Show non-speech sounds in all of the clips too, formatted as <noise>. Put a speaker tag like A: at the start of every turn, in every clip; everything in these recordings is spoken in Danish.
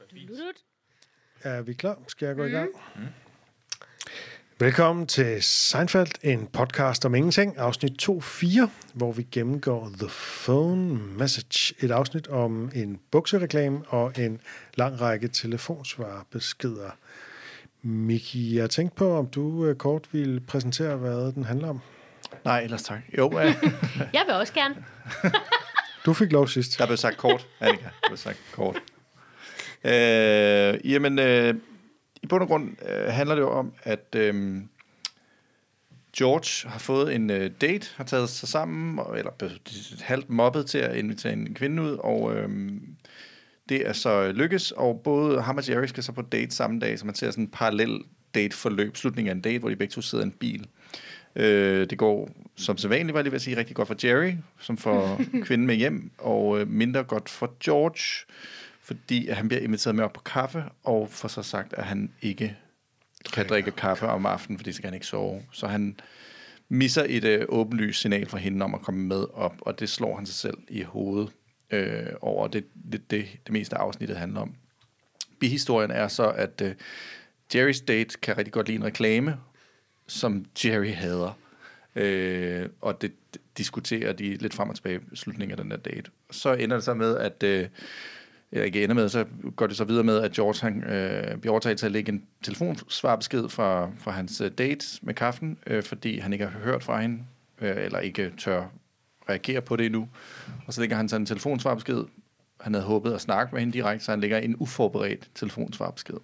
A: Lut.
B: Er vi klar? Skal jeg gå i gang? Mm. Velkommen til Seinfeld, en podcast om ingenting, afsnit 2.4, hvor vi gennemgår The Phone Message, et afsnit om en buksereklame og en lang række telefonsvarbeskeder. Miki, jeg tænkte på, om du øh, kort ville præsentere, hvad den handler om.
C: Nej, ellers tak. Jo, øh, <laughs>
A: Jeg vil også gerne.
B: Du fik lov sidst.
C: der blev sagt kort, Annika. Der blev sagt kort. Øh, jamen, øh, i bund og grund øh, handler det jo om, at øh, George har fået en øh, date, har taget sig sammen, eller blevet halvt mobbet til at invitere en kvinde ud, og øh, det er så lykkes, og både ham og Jerry skal så på date samme dag, så man ser sådan en parallel date-forløb, slutningen af en date, hvor de begge to sidder i en bil. Øh, det går som sædvanligt, var jeg lige ved at sige, rigtig godt for Jerry, som får <laughs> kvinden med hjem, og øh, mindre godt for George, fordi at han bliver inviteret med op på kaffe, og får så sagt, at han ikke kan drikke kaffe om aftenen, fordi så kan han ikke sove. Så han misser et øh, åbenlyst signal fra hende om at komme med op, og det slår han sig selv i hovedet øh, over. Det, det, det, det meste af afsnittet handler om. Bihistorien er så, at øh, Jerrys date kan rigtig godt lide en reklame, som Jerry hader. Øh, og det det diskuterer de lidt frem og tilbage i slutningen af den der date. Så ender det så med, at... Øh, eller ikke ender med, så går det så videre med, at George han, øh, bliver overtaget til at lægge en telefonsvarbesked fra, fra hans øh, date med kaffen, øh, fordi han ikke har hørt fra hende, øh, eller ikke tør reagere på det endnu. Og så lægger han så en telefonsvarbesked. Han havde håbet at snakke med hende direkte, så han lægger en uforberedt telefonsvarbesked.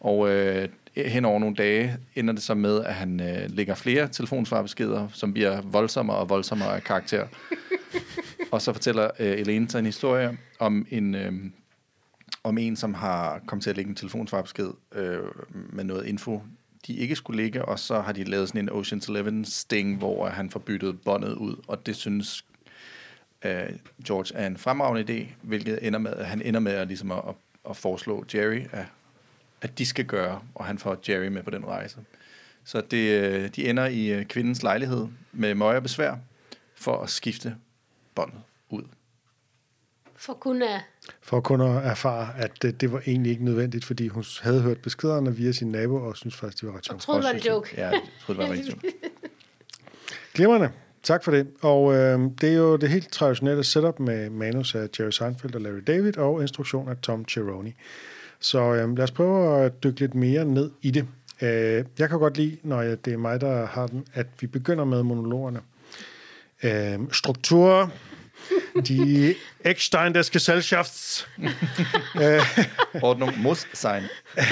C: Og øh, hen over nogle dage ender det så med, at han øh, lægger flere telefonsvarbeskeder, som bliver voldsommere og voldsommere af karakter og så fortæller øh, Elaine så en historie om en, øh, om en, som har kommet til at lægge en telefonsvarbesked øh, med noget info, de ikke skulle ligge, og så har de lavet sådan en Ocean's Eleven sting, hvor han får byttet båndet ud, og det synes øh, George er en fremragende idé, hvilket ender med, at han ender med at, ligesom at, at, foreslå Jerry, at, at de skal gøre, og han får Jerry med på den rejse. Så det, øh, de ender i øh, kvindens lejlighed med møje besvær for at skifte båndet ud.
A: For kun at...
B: For kun at erfare, at det, det var egentlig ikke nødvendigt, fordi hun havde hørt beskederne via sin nabo, og synes faktisk, det var ret
A: Og
B: sjovt.
A: troede, det var en joke.
C: Ja, jeg troede, det var rigtig sjovt. <laughs>
B: Glimrende. Tak for det. Og øh, det er jo det helt traditionelle setup med manus af Jerry Seinfeld og Larry David og instruktion af Tom Cheroni. Så øh, lad os prøve at dykke lidt mere ned i det. Øh, jeg kan godt lide, når jeg, det er mig, der har den, at vi begynder med monologerne. Øh, struktur. De Eckstein des Gesellschafts. <laughs>
C: Ordnung muss sein. <laughs>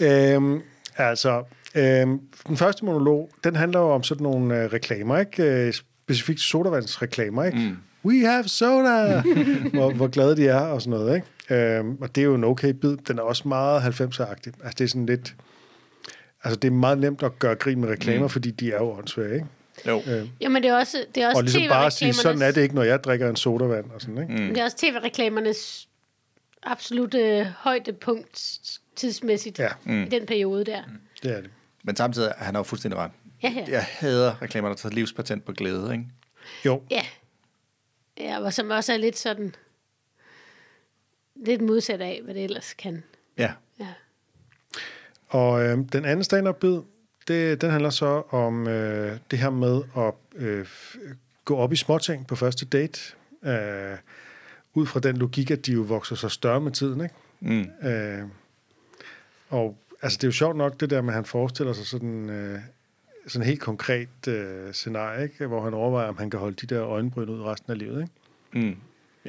B: Øhm, altså, øhm, den første monolog, den handler jo om sådan nogle øh, reklamer, ikke? Øh, specifikt sodavandsreklamer, ikke? Mm. We have soda! <laughs> hvor, hvor glade de er og sådan noget, ikke? Øhm, og det er jo en okay bid. Den er også meget 90'er-agtig. Altså, det er sådan lidt... Altså, det er meget nemt at gøre grin med reklamer, mm. fordi de er jo åndssvage, ikke?
C: Jo.
B: Øh,
A: Jamen, det er også, det er også
B: og ligesom bare at sige, sådan er det ikke, når jeg drikker en sodavand og sådan, ikke? Mm.
A: Det er også tv-reklamernes absolut øh, højdepunkt tidsmæssigt
B: Ja.
A: mm. i den periode der.
B: Det er det.
C: Men samtidig er han jo fuldstændig ret.
A: Ja, ja.
C: Jeg hader reklamer, der tager livspatent på glæde, ikke?
B: Jo,
A: Ja. Ja, og som også er lidt sådan... Lidt modsat af, hvad det ellers kan.
C: Ja.
A: Ja.
B: Og øh, den anden stand-up-bid, det, den handler så om øh, det her med at øh, gå op i småting på første date. Øh, ud fra den logik, at de jo vokser sig større med tiden. Ikke?
C: Mm.
B: Øh, og altså, det er jo sjovt nok, det der med, at han forestiller sig sådan, øh, sådan helt konkret øh, scenarie, ikke? hvor han overvejer, om han kan holde de der øjenbryn ud resten af livet. Ikke?
C: Mm.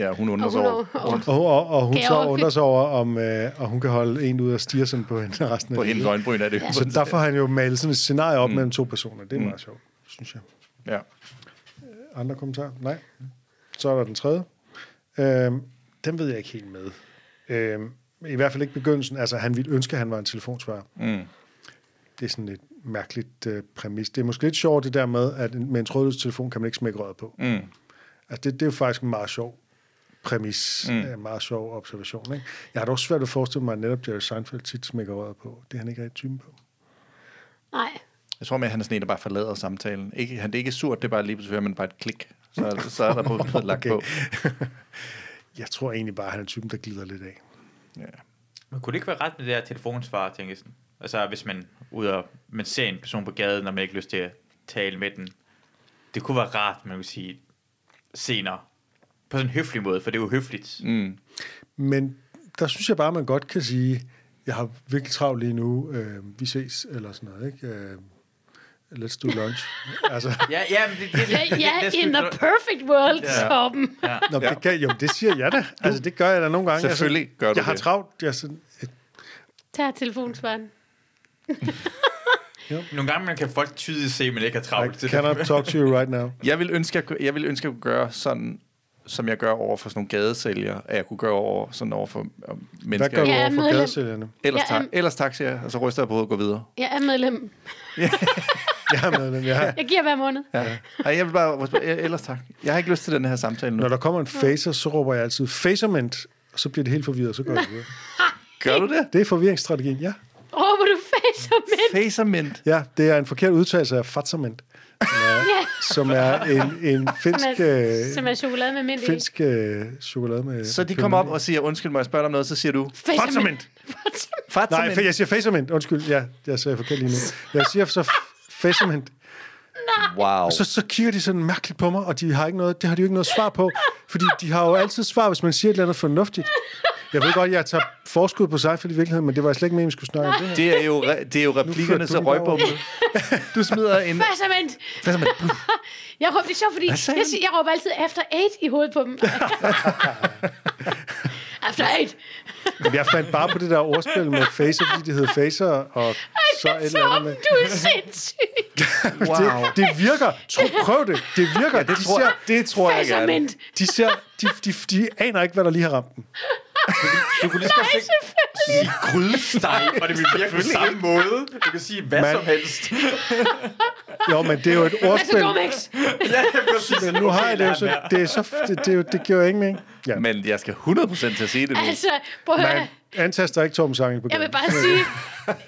C: Ja, hun undrer
A: Og
C: sig
A: hun,
C: over,
A: og, og,
B: Og, og, hun så undrer sig over, om øh, og hun kan holde en ud og stige sådan på hende resten af
C: på hendes øjenbryn, er det jo.
B: Så der får han jo malet sådan et scenarie op mm. mellem to personer. Det er meget sjovt, synes jeg.
C: Ja.
B: Andre kommentarer? Nej. Så er der den tredje. Øhm, den ved jeg ikke helt med. Øhm, I hvert fald ikke begyndelsen. Altså, han ville ønske, at han var en telefonsvarer.
C: Mm.
B: Det er sådan et mærkeligt øh, præmis. Det er måske lidt sjovt det der med, at en- med en trådløs telefon kan man ikke smække røret på.
C: Mm.
B: Altså, det, det er jo faktisk meget sjov præmis. Mm. En meget sjov observation. Ikke? Jeg har dog svært ved at forestille mig, at netop Jerry Seinfeld tit smækker røret på. Det er han ikke rigtig typen på.
A: nej.
C: Jeg tror med, at han er sådan en, der bare forlader samtalen. Ikke, han, det er ikke surt, det er bare lige pludselig, hører man bare et klik. Så, så er der på blevet lagt
B: Okay.
C: på. <laughs>
B: jeg tror egentlig bare, at han er typen, der glider lidt af.
C: Ja.
D: Men kunne det ikke være ret med det her telefonsvar, tænker jeg sådan? Altså, hvis man ud og man ser en person på gaden, og man ikke har lyst til at tale med den. Det kunne være rart, man kunne sige senere. På sådan en høflig måde, for det er jo høfligt.
C: Mm.
B: Men der synes jeg bare, man godt kan sige, jeg har virkelig travlt lige nu, øh, vi ses, eller sådan noget, ikke? Øh, let's do lunch. <laughs> altså,
D: Ja, ja, men det, det, det,
A: Ja,
D: det,
A: in the perfect world,
D: Ja.
A: Torben.
D: ja.
B: Nå, ja. det, kan, jo, det siger jeg da. Altså, det gør jeg da nogle gange.
C: Selvfølgelig
B: altså,
C: gør du
B: Jeg har
C: det.
B: travlt. Jeg sådan, et,
A: Tag telefonsvaren.
D: Nogle gange man kan folk tydeligt se, at man ikke har travlt.
B: I cannot talk to you right now.
C: Jeg vil ønske, at, jeg vil ønske, at jeg kunne gøre sådan, som jeg gør over for sådan nogle gadesælgere, at jeg kunne gøre over, sådan over for øh,
B: Hvad
C: mennesker.
B: gør du
A: er
B: over for
A: medlem.
B: gadesælgerne?
C: Ellers,
A: Jeg er-
C: tak, ellers tak, siger jeg, og så ryster jeg på hovedet og går videre.
A: Jeg er medlem. <laughs>
B: Jeg er med dem, ja.
A: Jeg giver hver måned.
C: Ja. Ej, jeg vil bare ellers tak. Jeg har ikke lyst til den her samtale nu.
B: Når der kommer en facer, så råber jeg altid facerment, og så bliver det helt forvirret, så går jeg videre. <laughs>
C: Gør du det?
B: Det er forvirringsstrategien, ja.
A: Råber du facer med?
C: Facerment.
B: Ja, det er en forkert udtalelse af er,
A: Ja,
B: som er en, en finsk,
A: som er,
B: øh,
A: som er chokolade med mint
B: finsk øh, chokolade med...
C: Så de kommer op og siger, undskyld mig, jeg spørger dig om noget, så siger du.
B: Fatsament! Nej,
C: Fatsament.
B: for jeg siger facerment. Undskyld, ja, jeg sagde forkert lige nu. Jeg siger så f- facerment.
C: Wow.
B: Og så, så kigger de sådan mærkeligt på mig, og de har ikke noget, det har de jo ikke noget svar på. Fordi de har jo altid svar, hvis man siger et eller andet fornuftigt. Jeg ved godt, jeg tager forskud på sig for i virkeligheden, men det var slet ikke meningen, vi skulle snakke om det her.
C: Det er jo, re- det er jo replikkerne til
B: derover.
C: røgbombe. Du smider en...
A: Facerment.
C: Facerment.
A: Jeg råber, det er sjovt, fordi jeg, jeg råber altid after eight i hovedet på dem. <laughs> after eight.
B: Jeg fandt bare på det der ordspil med facer, fordi det hed facer, og så et eller andet med...
A: du er sindssyg.
C: Wow.
B: Det, det virker. Tro, prøv det. Det virker. Ja,
C: Det tror, jeg, det tror jeg gerne.
B: De, ser, de, de, de aner ikke, hvad der lige har ramt dem.
D: Du kunne lige
A: Nej,
D: sige, grydesteg, og det vil virke på samme måde. Du kan sige hvad
B: Man-
D: som helst.
B: Jo, men det er jo et ordspil.
D: Ja, præcis.
B: Men nu har jeg det jo så... Det, er så, det, det, jo- det giver jo ingen mening. Ja.
C: Men jeg skal 100% til at sige det nu.
A: Altså, prøv at høre.
B: Antaster ikke Torben Sange på
A: Jeg vil bare sige,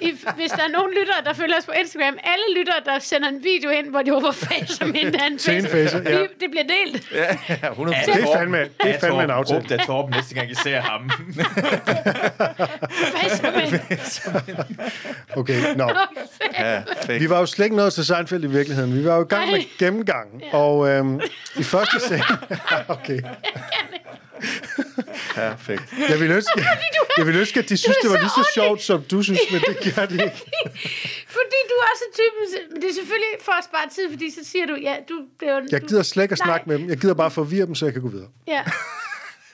A: if, hvis der er nogen lyttere, der følger os på Instagram, alle lyttere, der sender en video ind, hvor de råber facerment af en <laughs>
B: Til en
A: facer,
B: facer, ja.
A: det, det bliver delt.
C: Ja, ja, 100%.
B: Det er fandme, det er fandme en aftale.
D: Råb da Torben næste gang, I ser ham. <laughs>
A: Facerment. <laughs>
B: Okay, nå.
C: Perfekt.
B: Vi var jo slet ikke nået til Seinfeld i virkeligheden. Vi var jo i gang med gennemgangen. Og øhm, i første scene... okay.
C: Perfekt.
B: Jeg vil ønske, <laughs> jeg vil ønske, at de synes, det var
A: så
B: lige så sjovt, som du synes, men det gør de ikke. <laughs>
A: Fordi du er også typen, men det er selvfølgelig for at spare tid, fordi så siger du, ja, du... Det er jo,
B: Jeg gider slet ikke at snakke med dem. Jeg gider bare forvirre dem, så jeg kan gå videre.
A: Ja.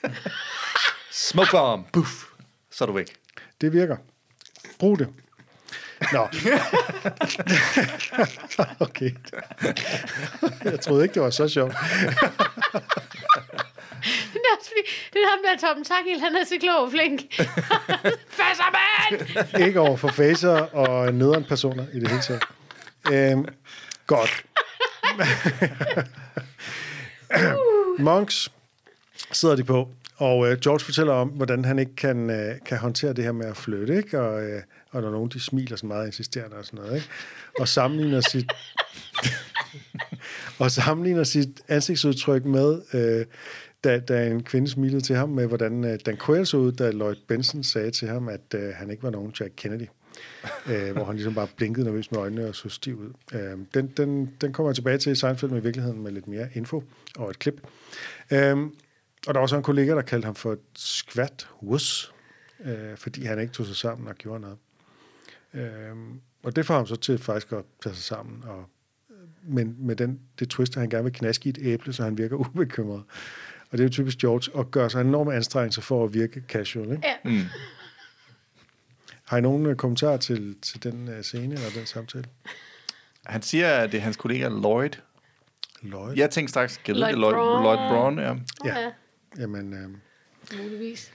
A: <laughs>
C: Smoke bomb. Puff. Så er du væk.
B: Det virker. Brug det. Nå. okay. Jeg troede ikke, det var så sjovt. <laughs>
A: Det er også fordi, det er ham der Torben Takil, han er så klog og flink. <laughs> Facerment!
B: Ikke over for facer og nederen personer i det hele taget. Øhm, godt. <laughs> Monks sidder de på, og øh, George fortæller om, hvordan han ikke kan, øh, kan håndtere det her med at flytte, ikke? Og, øh, og når nogen de smiler så meget insisterende og sådan noget, ikke? Og sammenligner sit og sammenligner sit ansigtsudtryk med, øh, da, da en kvinde smilede til ham, med hvordan øh, Dan Quayle så ud, da Lloyd Benson sagde til ham, at øh, han ikke var nogen Jack Kennedy. øh, hvor han ligesom bare blinkede nervøst med øjnene og så stiv ud. Øh, den, den, den kommer jeg tilbage til i Seinfeld med i virkeligheden med lidt mere info og et klip. Øh, og der var også en kollega, der kaldte ham for et skvat wuss, øh, fordi han ikke tog sig sammen og gjorde noget. Øh, og det får ham så til faktisk at tage sig sammen og øh, men med den, det twist, at han gerne vil knaske i et æble, så han virker <laughs> ubekymret. Og det er jo typisk George, at gøre sig enorme anstrengelser for at virke casual. Ikke?
A: Ja.
C: Mm.
B: Har I nogen øh, kommentarer til, til den uh, scene eller den samtale?
C: Han siger, at det er hans kollega Lloyd.
B: Lloyd?
C: Jeg tænkte straks, kan
A: Lloyd
C: det er Lloyd,
A: Braun.
C: Lloyd Braun, ja.
B: Ja.
A: ja.
B: Jamen, øh,
A: Muligvis.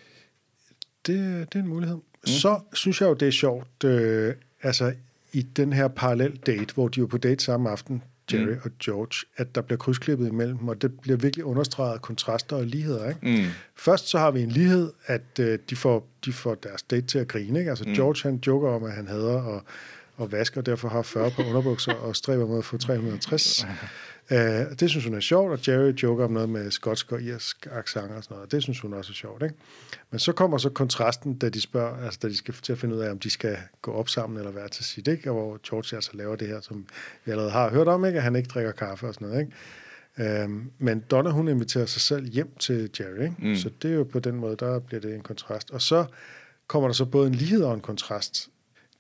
B: det, det er en mulighed. Mm. Så synes jeg jo, det er sjovt, øh, altså i den her parallel date, hvor de er på date samme aften, Jerry mm. og George, at der bliver krydsklippet imellem og det bliver virkelig understreget kontraster og ligheder. Ikke?
C: Mm.
B: Først så har vi en lighed, at øh, de, får, de får deres date til at grine. Ikke? Altså mm. George han joker om, at han hader og, og vasker, og derfor har 40 på underbukser og stræber mod at få 360. <laughs> Uh, det synes hun er sjovt, og Jerry joker om noget med skotsk og irsk accent og sådan noget. Det synes hun også er sjovt, ikke? Men så kommer så kontrasten, da de spørger, altså da de skal til at finde ud af, om de skal gå op sammen eller være til sit, ikke? Og hvor George altså laver det her, som vi allerede har hørt om, ikke? At han ikke drikker kaffe og sådan noget, ikke? Øhm, men Donna, hun inviterer sig selv hjem til Jerry, ikke? Mm. så det er jo på den måde, der bliver det en kontrast. Og så kommer der så både en lighed og en kontrast.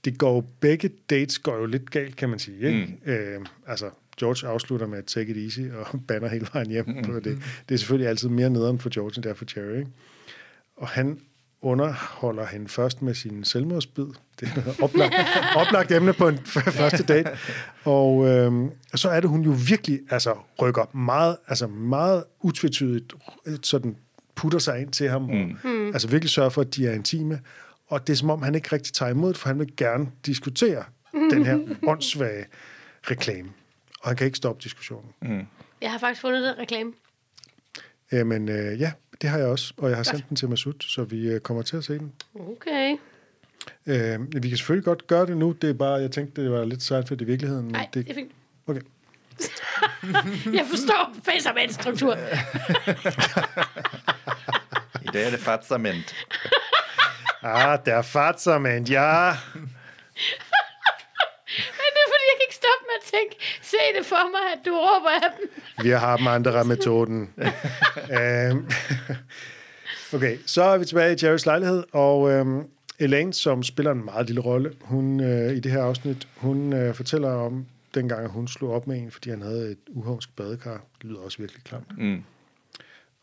B: Det går jo, begge dates går jo lidt galt, kan man sige. Ikke? Mm. Øhm, altså, George afslutter med at take it easy og <laughs> banner hele vejen hjem mm. på det. Det er selvfølgelig altid mere nederen for George, end det er for Jerry. Ikke? Og han underholder hende først med sin selvmordsbid. Det er oplagt, <laughs> oplagt emne på en første date. Og øhm, så er det, hun jo virkelig altså, rykker meget, altså meget utvetydigt, sådan putter sig ind til ham, mm. og altså virkelig sørger for, at de er intime. Og det er som om, han ikke rigtig tager imod det, for han vil gerne diskutere den her åndssvage reklame. Og han kan ikke stoppe diskussionen.
C: Mm.
A: Jeg har faktisk fundet den reklame.
B: Jamen øh, ja, det har jeg også, og jeg har sendt den til Masud, så vi øh, kommer til at se den.
A: Okay.
B: Øh, vi kan selvfølgelig godt gøre det nu, det er bare, jeg tænkte, det var lidt sejt for det i virkeligheden. Men
A: Nej,
B: det,
A: det er fint.
B: Okay. <laughs>
A: Jeg forstår facermandsstruktur.
C: I dag er det fatsament.
B: Ah, der Fatzermand, ja. <laughs>
A: Men det er fordi, jeg kan ikke stoppe med at tænke, se det for mig, at du råber af dem.
B: Vi har dem andre metoden. <laughs> Øhm, okay, så er vi tilbage i Jerrys lejlighed, og øhm, Elaine, som spiller en meget lille rolle, hun øh, i det her afsnit, hun øh, fortæller om dengang, hun slog op med en, fordi han havde et uhomsk badekar. Det lyder også virkelig klamt.
C: Mm.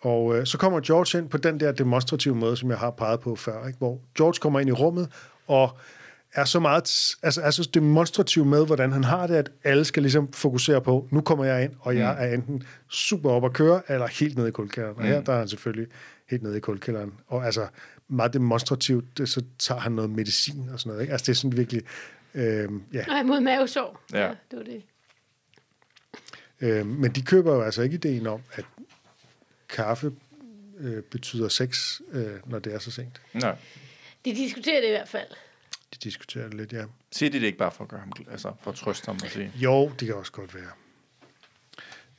B: Og øh, så kommer George ind på den der demonstrative måde, som jeg har peget på før, ikke? hvor George kommer ind i rummet og er så meget, altså er så demonstrativ med, hvordan han har det, at alle skal ligesom fokusere på, nu kommer jeg ind, og jeg er enten super op at køre, eller helt nede i kulkælderen. Og her der er han selvfølgelig helt nede i kulkælderen. Og altså meget demonstrativt, det, så tager han noget medicin og sådan noget. Ikke? Altså det er sådan virkelig, øh, ja.
A: Og imod mavesår.
C: Ja.
A: det var det.
B: Øh, men de køber jo altså ikke ideen om, at kaffe øh, betyder sex, øh, når det er så sent.
C: Nej.
A: De diskuterer det i hvert fald.
B: Diskuterer det lidt, ja.
C: Siger de det ikke bare for at gøre ham, altså for at trøste ham og sige?
B: Jo, det kan også godt være.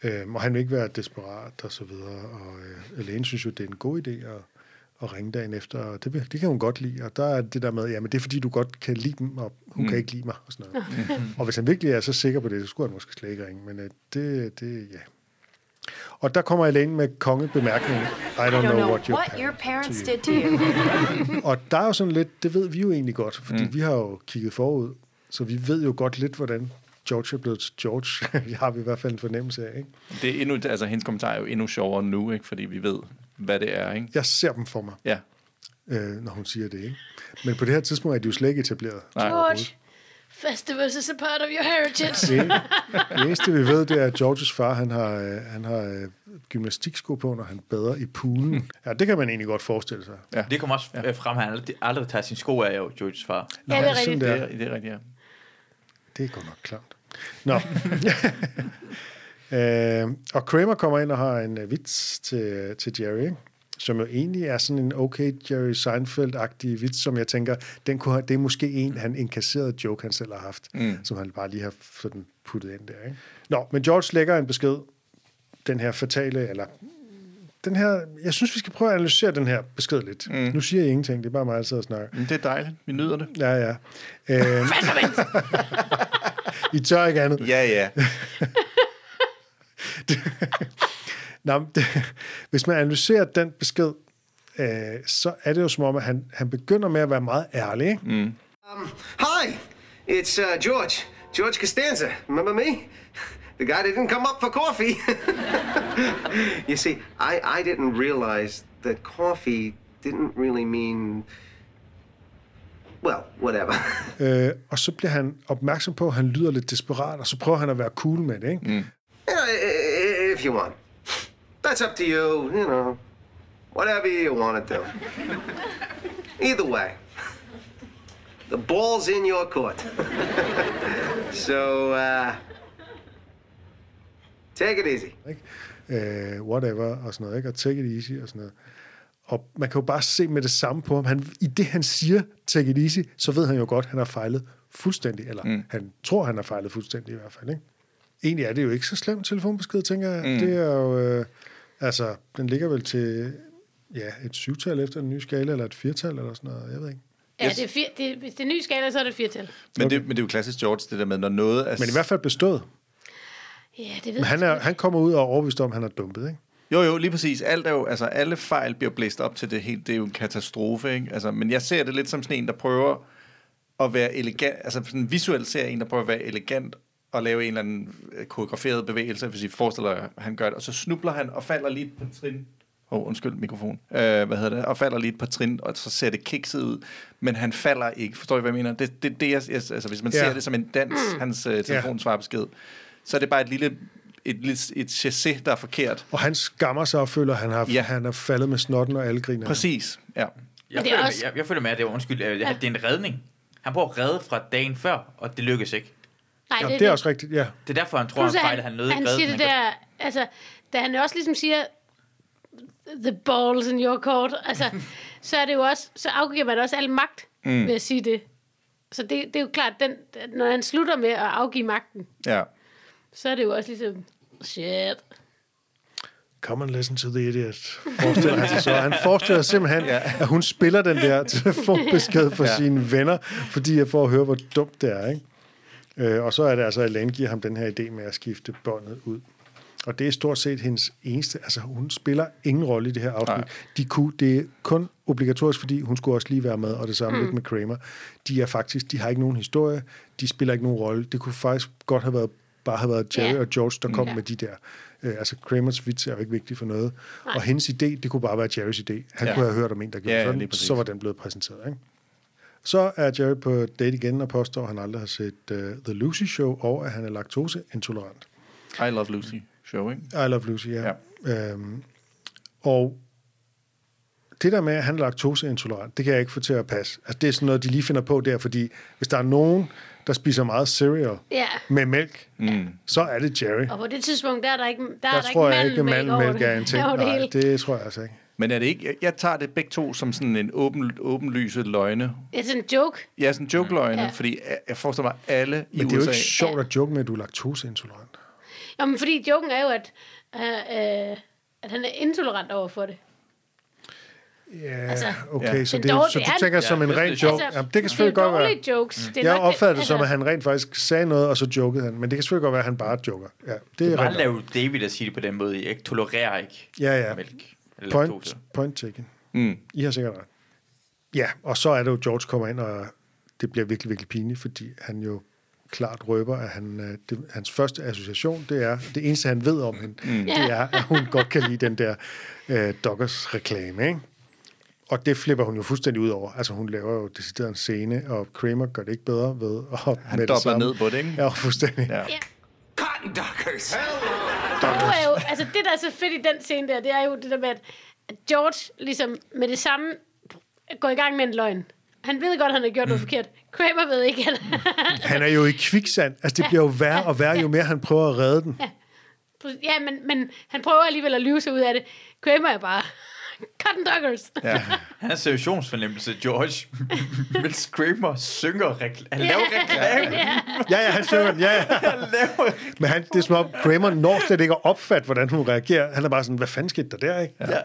B: Øhm, og han vil ikke være desperat og så videre. Og øh, Elaine synes jo, det er en god idé at, at ringe dagen efter. Og det, vil- det kan hun godt lide. Og der er det der med, jamen det er fordi, du godt kan lide dem, og hun mm. kan ikke lide mig. Og, sådan noget. <laughs> og hvis han virkelig er så sikker på det, så skulle han måske slet ikke ringe. Men øh, det, det, ja. Og der kommer Elaine med kongebemærkningen. I don't,
E: I don't
B: know what your
E: what your
B: parents,
E: did to you. <laughs>
B: Og der er jo sådan lidt, det ved vi jo egentlig godt, fordi mm. vi har jo kigget forud, så vi ved jo godt lidt, hvordan George er blevet George. <laughs> det har vi i hvert fald en fornemmelse af, ikke?
C: Det er endnu, altså hendes kommentar er jo endnu sjovere nu, ikke? fordi vi ved, hvad det er. Ikke?
B: Jeg ser dem for mig,
C: Ja.
B: øh, når hun siger det, ikke? Men på det her tidspunkt er de jo slet ikke etableret.
C: Nej.
A: George, festivals is a part of your heritage.
B: Det, det eneste, vi ved, det er, at Georges far, han har, øh, han har øh, gymnastiksko på, når han bader i poolen. Ja, det kan man egentlig godt forestille sig.
C: Ja.
D: Det kommer også ja. frem, at han aldrig, aldrig tager sin sko af, jo, Georges far.
A: Ja, det er rigtigt.
B: der.
C: Det, er, det er rigtigt, ja.
B: Det er godt nok klamt. Nå. <laughs> øh, og Kramer kommer ind og har en uh, vits til, til Jerry, ikke? Som jo egentlig er sådan en okay Jerry Seinfeld-agtig vits, som jeg tænker, den kunne have, det er måske en, han inkasserede joke, han selv har haft, mm. som han bare lige har sådan puttet ind der. Ikke? Nå, men George lægger en besked, den her fatale, eller den her, jeg synes, vi skal prøve at analysere den her besked lidt. Mm. Nu siger jeg ingenting, det er bare mig, der sidder og snakker.
C: Men det er dejligt. Vi nyder det.
B: Ja, ja. Øh, I tør ikke andet.
C: Ja, ja. <laughs>
B: Nå, det, hvis man analyserer den besked, øh, så er det jo som om, at han, han begynder med at være meget ærlig. Ikke? Mm.
F: Hi, it's uh, George. George Costanza. Remember me? The guy that didn't come up for coffee. <laughs> you see, I, I didn't realize that coffee didn't really mean. Well, whatever. <laughs>
B: Øh, og så bliver han opmærksom på, at han lyder lidt desperat, og så prøver han at være cool med det. Ikke? Mm.
F: I- if you want. That's up to you, you know. Whatever you want to do. Either way. The ball's in your court. so, uh, take it easy.
B: Ikke? Øh, whatever, og sådan noget. Ikke? Og take it easy, og sådan noget. Og man kan jo bare se med det samme på ham. Han, I det, han siger, take it easy, så ved han jo godt, at han har fejlet fuldstændig. Eller mm. han tror, han har fejlet fuldstændig i hvert fald. Ikke? egentlig er det jo ikke så slemt telefonbesked, tænker jeg. Mm. Det er jo, øh, altså, den ligger vel til, ja, et syvtal efter den nye skala, eller et firtal, eller sådan noget, jeg ved ikke.
A: Ja,
C: Yes.
A: det er fire, det, hvis det er ny skala, så er det firtal.
C: Men, det, men det er jo klassisk George, det der med, når noget er...
B: Men i hvert fald bestået.
A: Ja, det ved
B: Men han,
A: jeg
B: er, han kommer ud og er overbevist om, at han er dumpet, ikke?
C: Jo, jo, lige præcis. Alt er jo, altså, alle fejl bliver blæst op til det helt. Det er jo en katastrofe, ikke? Altså, men jeg ser det lidt som sådan en, der prøver at være elegant. Altså, sådan visuelt ser jeg en, der prøver at være elegant og lave en eller anden øh, koreograferet bevægelse, hvis I forestiller jer, at han gør det. Og så snubler han og falder lige par trin. Åh, oh, undskyld, mikrofon. Øh, hvad hedder det? Og falder lige et par trin, og så ser det kikset ud. Men han falder ikke. Forstår I, hvad jeg mener? Det, det, det jeg, jeg, altså, hvis man
B: Ja.
C: ja. ser det som en dans, hans øh, telefonsvarbesked, så er det bare et lille et, et, et chassé, der er forkert.
B: Og han skammer sig og føler, at han har, ja.
C: Ja.
B: han er faldet med snotten, og alle griner.
C: Præcis, ja.
D: Jeg,
A: det er
D: føler,
A: også-
D: også... jeg, jeg føler med, at det er, undskyld, at det, det er en redning. Han prøver at redde fra dagen før, og det lykkes ikke.
A: Nej,
B: Ja, det er også rigtigt, ja.
D: Det er derfor, han tror,
A: Plus,
D: han
A: at
D: fejler, han nødig
A: han siger det der, altså, da han også ligesom siger, the balls in your court, altså, <laughs> så er det jo også, så afgiver man også al magt mm. ved at sige det. Så det, det er jo klart, den, når han slutter med at afgive magten,
C: ja.
A: så er det jo også ligesom, shit.
B: Come and listen to the idiot, forestiller han sig så. Han forestiller sig simpelthen, ja. at hun spiller den der <laughs> telefonbesked for. Ja. sine venner, fordi jeg får at høre, hvor dumt det er. Ikke? Øh, og så er det altså, at Elaine giver ham den her idé med at skifte båndet ud. Og det er stort set hendes eneste... Altså, hun spiller ingen rolle i det her afsnit.
C: Nej.
B: De kunne, det er kun obligatorisk, fordi hun skulle også lige være med, og det samme mm. lidt med Kramer. De er faktisk... De har ikke nogen historie. De spiller ikke nogen rolle. Det kunne faktisk godt have været bare have været Jerry
A: Ja.
B: og George, der kom
A: Ja.
B: med de der... Øh, altså, Kramers vits er jo ikke vigtig for noget. Og hendes idé, det kunne bare være Jerrys idé. Han ja. Kunne have hørt om en, der gjorde
C: Ja,
B: sådan, så var den blevet præsenteret. Ikke? Så er Jerry på date igen og påstår, at han aldrig har set uh, The Lucy Show, og at han er laktoseintolerant.
C: I Love Lucy show, ikke?
B: I Love Lucy, ja. ja. Øhm, og det der med, at han er laktoseintolerant, det kan jeg ikke få til at passe. Altså, det er sådan noget, de lige finder på der, fordi hvis der er nogen, der spiser meget cereal
A: Ja,
B: med mælk, mm. så er det Jerry.
A: og på det tidspunkt, der er der ikke, der
B: Der
A: er der
B: tror jeg
A: ikke
B: ikke, at
A: mandelmælk
B: er en <laughs>
A: det-
B: ting. Nej, det tror jeg altså ikke.
C: Men er det ikke... Jeg, jeg tager det begge to som sådan en åben, åbenlyse løgne.
A: Det er sådan en joke.
C: Ja, sådan en joke-løgne,
A: Ja.
C: ja. fordi jeg, jeg forestiller mig alle i
B: Men det er jo
C: USA...
B: ikke sjovt at joke med, at du er laktoseintolerant.
A: Jamen, fordi joken er jo, at, øh, øh, at han er intolerant over for det.
B: Ja,
A: Altså,
B: okay,
C: Ja.
B: så, det,
A: dog,
B: så
A: det
B: du
A: er-
B: tænker som en ren
D: det-
B: joke. Jamen, det kan selvfølgelig
A: det er
B: godt være.
A: jokes. Det er
B: Jeg
A: nok
B: opfatter det som,
A: altså-
B: at han rent faktisk sagde noget, og så jokede han. Men det kan selvfølgelig godt være, at han bare joker. Ja, det
D: Det
B: er
D: er meget
B: rent.
D: lave David at sige det på den måde. Jeg tolererer ikke
B: Ja, ja.
D: mælk. Eller
B: Point,
D: laktose.
B: point taken.
C: Mm.
B: I har sikkert ret. Ja, og så er det jo, George kommer ind, og det bliver virkelig, virkelig pinligt, fordi han jo klart røber, at han, øh, det, hans første association, det er, det eneste, han ved om hende, mm. det er, at hun godt kan lide den der øh, Doggers reklame, ikke? Og det flipper hun jo fuldstændig ud over. Altså, hun laver jo decideret en scene, og Kramer gør det ikke bedre ved at
C: Han
B: med
C: dobler ned på det, ikke?
B: Ja, fuldstændig. Ja.
C: Ja.
F: Cotton duckers.
A: Nu er jo, altså det, der er så fedt i den scene der, det er jo det der med, at George ligesom med det samme går i gang med en løgn. Han ved godt, at han har gjort noget forkert. Kramer ved ikke, at <laughs>
B: Han er jo i kviksand. Altså, det bliver jo værre og værre, jo mere han prøver at redde den.
A: Ja, men, men han prøver alligevel at lyve sig ud af det. Kramer er bare cotton duckers.
C: Ja. <laughs>
D: Han har situationsfornemmelse, George. <laughs> Mens Kramer synger rekl- Han laver reklame.
B: Ja, ja, han synger den. Ja, <laughs> ja.
D: Han laver
B: Men han, det er som om, Kramer når slet ikke at opfatte, hvordan hun reagerer. Han er bare sådan, hvad fanden skete der der, ikke?
D: Ja.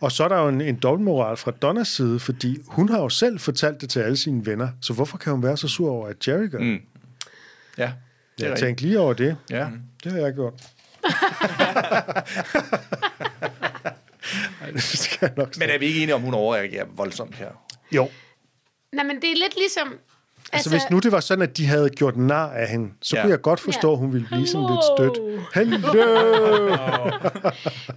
B: Og så er der jo en, en dobbeltmoral fra Donnas side, fordi hun har jo selv fortalt det til alle sine venner. Så hvorfor kan hun være så sur over, at Jerry gør? Mm.
C: ja. Det
B: Jeg tænkte lige over det.
C: Ja.
B: Det har jeg gjort. <laughs> Det skal jeg nok
C: Men
B: sige.
C: er vi ikke enige om, hun overreagerer voldsomt her?
B: Jo.
A: Nej, men det er lidt ligesom...
B: Altså, hvis nu det var sådan, at de havde gjort nar af hende, så
C: Ja.
B: kunne jeg godt forstå, at hun ville blive sådan lidt stødt. Hello! <laughs>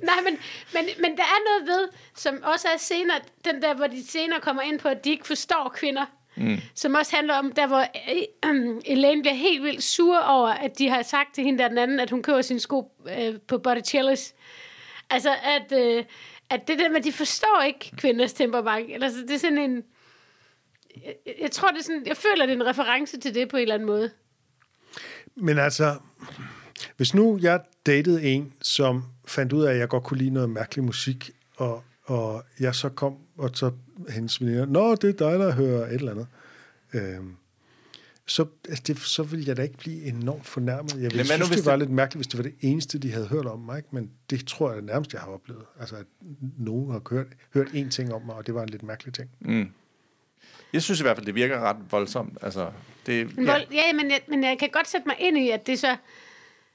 A: Nej, men, men, men der er noget ved, som også er senere, den der, hvor de senere kommer ind på, at de ikke forstår kvinder. Mm. Som også handler om, der hvor øh, øh, <clears throat> Elaine bliver helt vildt sur over, at de har sagt til hende der den anden, at hun køber sine sko øh, på Botticellis. Altså, at, øh, at det der med, at de forstår ikke kvinders temperament. Eller, så det er sådan en... Jeg, jeg tror, det er sådan... Jeg føler, det er en reference til det på en eller anden måde.
B: Men altså, hvis nu jeg datede en, som fandt ud af, at jeg godt kunne lide noget mærkelig musik, og, og jeg så kom, og så hendes veninder, Nå, det er dig, der hører et eller andet. Øhm, så, altså det, så ville jeg da ikke blive enormt fornærmet. Jeg ville
C: nu,
B: synes,
C: hvis
B: det var
C: det-
B: lidt mærkeligt, hvis det var det eneste, de havde hørt om mig. Ikke? Men det tror jeg nærmest, jeg har oplevet. Altså, at nogen har hørt, hørt én ting om mig, og det var en lidt mærkelig ting.
C: Jeg synes i hvert fald, det virker ret voldsomt. Altså, det,
A: Men
C: ja.
A: vold, ja, men jeg, men jeg kan godt sætte mig ind i, at det så...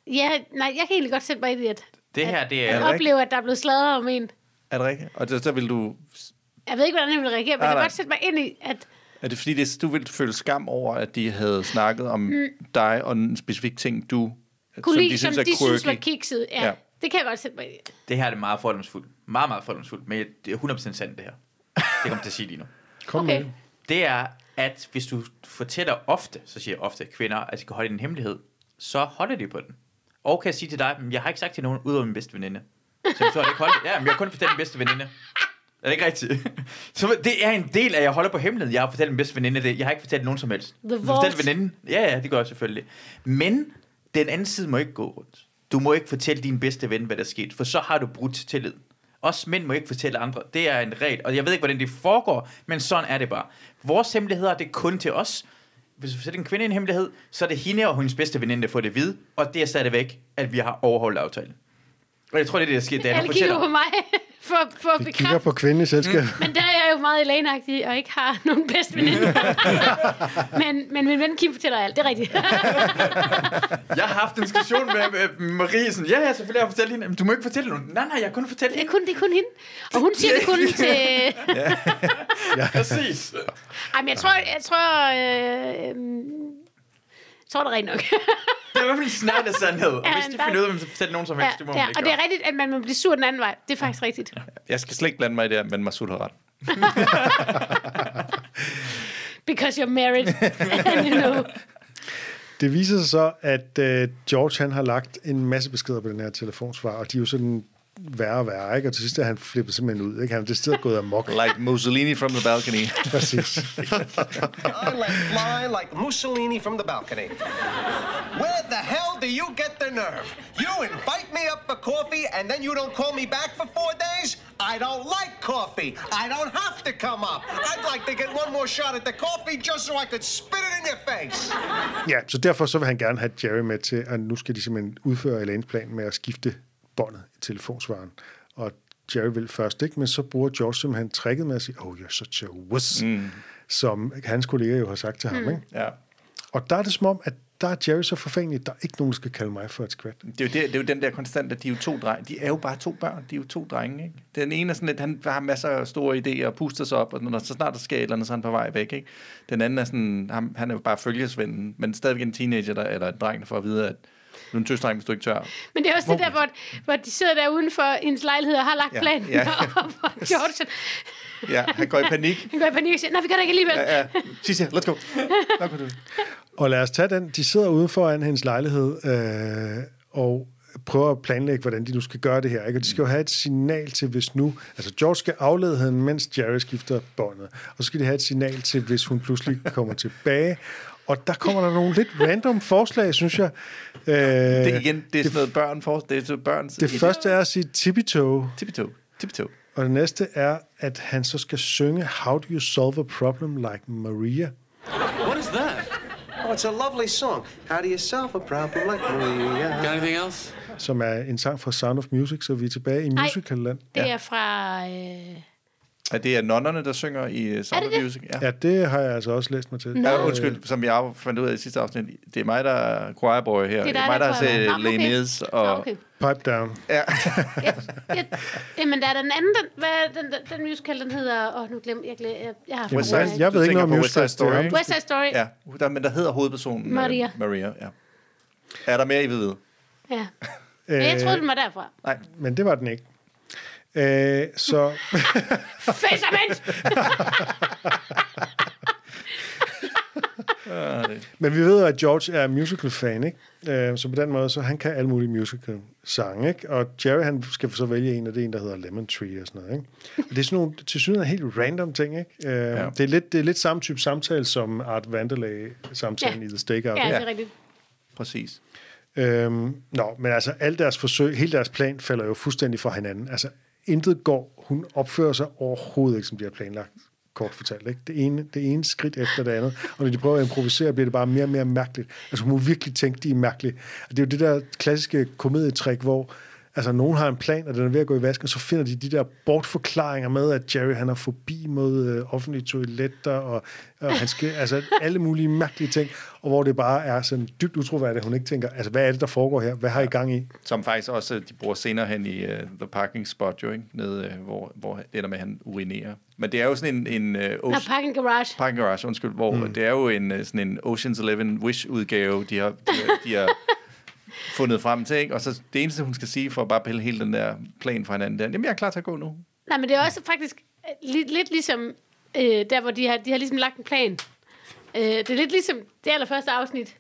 A: Ja, nej, jeg kan egentlig godt sætte mig ind i, at,
D: Det her, det
A: at
D: er...
C: rigtigt?
A: opleve, at der er blevet sladret om en.
C: Er det rigtigt? Og det, så vil du...
A: Jeg ved ikke, hvordan jeg vil reagere, men
C: Nej,
A: jeg kan
C: nej.
A: godt sætte mig ind i, at
C: Er det fordi, det, du ville føle skam over, at de havde snakket om mm. dig og en specifik ting, du...
A: kunne lide, som
C: er
A: de synes var
C: quirky?
A: kikset. Ja,
C: Ja.
A: det kan jeg godt sætte mig ind i.
D: Det her er det meget fordomsfuldt. Meget, meget fordomsfuldt. Men det er 100% sandt, det her. Det kommer jeg til at sige lige nu.
B: Kom
A: Okay.
B: med det.
D: Det er, at hvis du fortæller ofte, så siger jeg ofte kvinder, at de kan holde en hemmelighed, så holder de på den. Og kan jeg sige til dig, "Men jeg har ikke sagt til nogen, udover min bedste veninde. Så så har det ikke holdt. Ja, men jeg har kun fortalt min bedste veninde. Er det ikke rigtigt? <laughs> Så det er en del af, at jeg holder på hemmeligheden. Jeg har fortalt min bedste veninde det. Jeg har ikke fortalt nogen som helst.
A: The
D: Jeg har fortalt
A: vault.
D: veninden. Ja, ja, det gør jeg selvfølgelig. Men den anden side må ikke gå rundt. Du må ikke fortælle din bedste ven, hvad der er sket, for så har du brudt tillid. Også mænd må ikke fortælle andre. Det er en regel, og jeg ved ikke, hvordan det foregår, men sådan er det bare. Vores hemmeligheder, det er kun til os. Hvis du fortæller en kvinde en hemmelighed, så er det hende og hendes bedste veninde, der får det at vide, og det er stadigvæk, at vi har overholdt aftalen. Og jeg tror, det er det, der sker. Er,
A: Alle kigger på mig for, for at
B: kigger
A: bekræfte.
B: på kvinden i selskab.
A: Men der er jeg jo meget Elaine-agtig, og ikke har <laughs> nogen bedste veninde. <laughs> men, men min ven Kim fortæller alt, det er rigtigt. <laughs>
D: jeg har haft en diskussion med, med Marie, sådan, ja, ja, selvfølgelig har jeg fortalt hende, men du må ikke fortælle nogen. Nej, nej, jeg har kun fortalt
A: det, er
D: hende.
A: kun, det er kun hende. Og hun siger det kun til...
D: Præcis.
A: Ej, men jeg tror... Jeg tror, øh, tror, det er rigtigt nok.
D: Det er i hvert fald en snart af sandhed. <laughs> Og
A: Ja,
D: hvis de finder ud af, at man skal fortælle nogen som
A: ja,
D: helst, det må
A: ja,
D: man ikke
A: og det er rigtigt, at man må blive sur den anden vej. Det er faktisk rigtigt.
C: Jeg skal slet ikke blande mig i det her, men Masud har ret. <laughs>
A: Because you're married. <laughs> and you know.
B: Det viser sig så, at øh, George han har lagt en masse beskeder på den her telefonsvar, og de er jo sådan værre og værre, ikke? Og til sidst er han flippet simpelthen ud, ikke? Han er det sted gået amok. <laughs>
C: Like Mussolini from the balcony. <laughs>
B: Præcis.
F: I let fly like Mussolini from the balcony. Where the hell do you get the nerve? You invite me up for coffee and then you don't call me back for four days? I don't like coffee. I don't have to come up. I'd like to get one more shot at the coffee just so I could spit it in your face.
B: Ja, så derfor så vil han gerne have Jerry med til, at nu skal de simpelthen udføre Elaines plan med at skifte båndet i telefonsvaren. Og Jerry vil først ikke, men så bruger George simpelthen tricket med at sige, oh, you're such a wuss, mm. som hans kollega jo har sagt til ham. Ikke?
C: Ja.
B: Og der er det som om, at der er Jerry så forfængelig, der er ikke nogen, der skal kalde mig for et skvat.
C: Det er, jo det, det er jo den der konstante, de er jo to drenge. De er jo bare to børn. De er jo to drenge, ikke? Den ene er sådan lidt, han har masser af store idéer og puster sig op, og når så snart der sker et eller andet, så er han på vej væk, ikke? Den anden er sådan, han, han er jo bare følgesvennen, men stadigvæk en teenager, der, eller en dreng, der får at vide, at du er en tøsdreng, hvis du ikke tør.
A: Men det er også det der, hvor, hvor de sidder der uden for hendes lejlighed og har lagt
C: Ja,
A: planen.
C: ja. <laughs>
A: og hvor George,
C: Ja, han går i panik.
A: han går i panik og siger, nej, vi gør det ikke alligevel.
C: Ja, ja. Sisse, let's go.
B: Og lad os tage den. De sidder ude foran hendes lejlighed øh, og prøver at planlægge, hvordan de nu skal gøre det her. Ikke? Og de skal jo have et signal til, hvis nu... Altså, George skal aflede hende, mens Jerry skifter båndet. Og så skal de have et signal til, hvis hun pludselig kommer tilbage. Og der kommer der nogle lidt random forslag, synes jeg. Øh,
C: Det er
B: det,
C: igen, det er sådan noget børn for, det er sådan børn.
B: det første er at sige tippy-toe,
C: Tippy-toe. Tippy-toe.
B: og det næste er, at han så skal synge How do you solve a problem like Maria?
E: What is that?
F: Oh, it's a lovely song. How do you solve a problem like Maria?
E: Got anything else?
B: som er en sang fra Sound of Music, så vi er tilbage i
A: Nej.
B: musicalland.
A: Det er fra... Øh,
C: Er det nonnerne, der synger i uh, Sound of
A: det det?
C: Music? Ja.
B: Ja, det har jeg altså også læst mig til.
C: Ja, undskyld, som jeg fandt ud af i sidste afsnit. Det er mig, der er choir boy her. Det er, mig, der
A: der
C: har
A: er choir boy.
C: set
A: Nå, okay.
C: Og...
A: Nå, okay.
B: Pipe down.
C: Ja. <laughs>
A: Ja, ja, jamen, der er den anden, den, hvad den, den, den musical, den hedder... Åh, oh, nu glemte jeg, jeg, jeg, jeg har
C: Side-
B: jeg, jeg ved ikke noget om
C: West Side. Story,
B: det
C: ikke?
A: West Side Story.
C: ja, der, men der hedder hovedpersonen øh,
A: Maria.
C: Maria, ja. Er der mere, I vide?
A: Ja. Men jeg troede, den var derfra.
C: Nej.
B: Men det var den ikke. Øh, så
A: Facement!
B: Men vi ved, at George er musical-fan, ikke? Øh, så på den måde, så han kan alle mulige musical-sange, ikke? Og Jerry, han skal så vælge en, og det er en, der hedder Lemon Tree og sådan noget, ikke? Og det er sådan nogle til synes helt random ting, ikke? Øh, ja. det, er lidt, det er lidt samme type samtale som Art Vandelay-samtalen
A: Ja.
B: i The Stakeout.
A: Ja, det er rigtigt.
C: Præcis.
B: Øhm, nå, men altså, alle deres forsøg, hele deres plan falder jo fuldstændig fra hinanden. Altså, intet går. Hun opfører sig overhovedet ikke, som de har planlagt. kort fortalt. Ikke? Det, ene, det ene skridt efter det andet. Og når de prøver at improvisere, bliver det bare mere og mere mærkeligt. Altså, hun må virkelig tænke, de er mærkelige. Og det er jo det der klassiske komedietrik, hvor altså, nogen har en plan, og den er ved at gå i vasken, og så finder de de der bortforklaringer med, at Jerry han har forbi mod øh, offentlige toiletter, og, og han skal, <laughs> altså alle mulige mærkelige ting, og hvor det bare er sådan dybt utroværdigt, at hun ikke tænker, altså hvad er det, der foregår her? Hvad har I gang i?
C: Som faktisk også, de bruger senere hen i uh, The Parking Spot, jo, ikke? Nede, uh, hvor, hvor det ender med, at han urinerer. Men det er jo sådan en... en uh,
A: Nå,
C: ocean,
A: Parking Garage.
C: Parking Garage, undskyld, hvor mm. det er jo en, øh, sådan en Ocean's Eleven Wish-udgave, de har, de, har, de har <laughs> fundet frem til, ikke? Og så det eneste, hun skal sige for at bare pille hele den der plan fra hinanden, det er, jamen jeg er klar til at gå nu.
A: Nej, men det er også faktisk øh, lidt, lidt ligesom øh, der, hvor de har, de har ligesom lagt en plan. Øh, det er lidt ligesom det allerførste afsnit.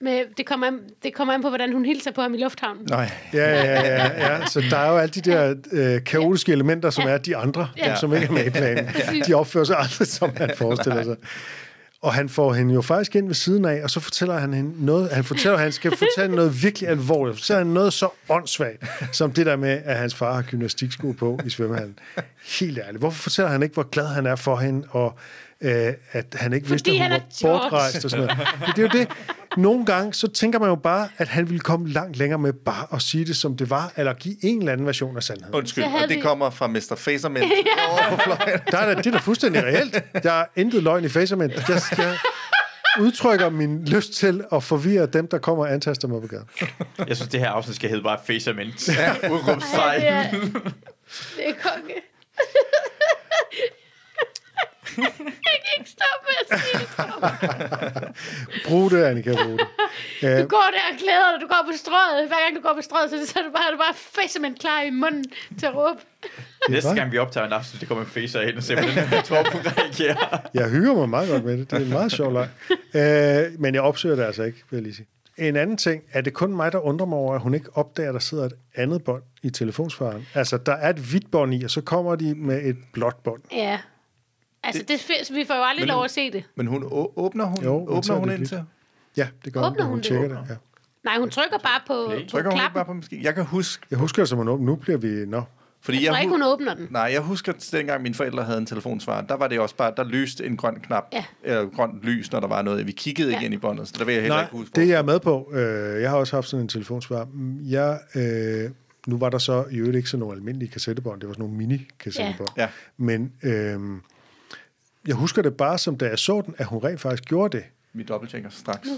A: Med, det, kommer an, det kommer an på, hvordan hun hilser på ham i lufthavnen.
C: Nej.
B: Ja, ja, ja, ja. Så der er jo alle de der øh, kaotiske elementer, som er de andre,
A: Ja.
B: som ikke er med i planen. De opfører sig aldrig, som han forestiller sig. Og han får hende jo faktisk ind ved siden af, og så fortæller han hende noget, han fortæller, at han skal <laughs> fortælle noget virkelig alvorligt. Fortæller han noget så åndssvagt, som det der med, at hans far har gymnastiksko på i svømmehallen. Helt ærligt. Hvorfor fortæller han ikke, hvor glad han er for hende, og øh, at han ikke vidste, at
A: han
B: hun var bortrejst og sådan noget. Men det er jo det. Nogle gange, så tænker man jo bare, at han ville komme langt længere med bare at sige det, som det var, eller give en eller anden version af sandheden.
C: Undskyld, og det kommer fra Mr. <laughs> Over på fløjen.
B: Der er da, det er da fuldstændig reelt. Der er intet løgn i Facerman. Jeg, jeg udtrykker min lyst til at forvirre dem, der kommer og antaster mig på gaden.
D: Jeg synes, det her afsnit skal hedde bare Facerment. Ja,
A: Ja, det, er, det er konge. <laughs> jeg kan ikke stoppe med at sige det. <laughs>
B: Brug det, Annika, brug det.
A: Du går der og glæder dig, du går på strøget. Hver gang du går på strøget, så, så er du bare, du bare facement klar i munden til at råbe. <laughs>
D: Næste gang vi optager en afsnit, det kommer en facer ind og ser, hvordan Torben reagerer.
B: Jeg hygger mig meget godt med det. Det er en meget sjov leg. Øh, men jeg opsøger det altså ikke, vil jeg lige sige. En anden ting, er det kun mig, der undrer mig over, at hun ikke opdager, at der sidder et andet bånd i telefonsvaren? Altså, der er et hvidt bånd i, og så kommer de med et blåt bånd.
A: Ja. Altså, det, det, vi får jo aldrig
C: Men-
A: lov at se det.
C: Men hun åbner hun,
B: Jo, hun
C: åbner hun ind til?
B: Ja, det gør
A: Åbner
B: hun,
A: hun
B: hun
A: det?
B: tjekker det. Ja.
A: Nej, hun trykker bare på,
D: Play.
A: på
C: Trykker hun ikke
A: klappen.
C: bare på måske? Jeg kan huske,
B: Jeg husker det som hun åbner. Nu bliver vi... Nå,
C: fordi
A: Jeg tror ikke, hun åbner den.
C: Nej, jeg husker, at dengang mine forældre havde en telefonsvar, der var det også bare, der lyste en grøn knap,
A: Ja.
C: eller grøn lys, når der var noget. Vi kiggede ikke
A: Ja.
C: ind i båndet, så der vil jeg heller
B: Nej,
C: ikke huske.
B: det jeg er med på, øh, jeg har også haft sådan en telefonsvar. Mm, Jeg, øh, nu var der så i øvrigt ikke sådan nogle almindelige kassettebånd, det var sådan nogle mini-kassettebånd.
C: Ja.
B: Men øh, jeg husker det bare som, da jeg så den, at hun rent faktisk gjorde det.
C: Vi dobbelttjekker straks.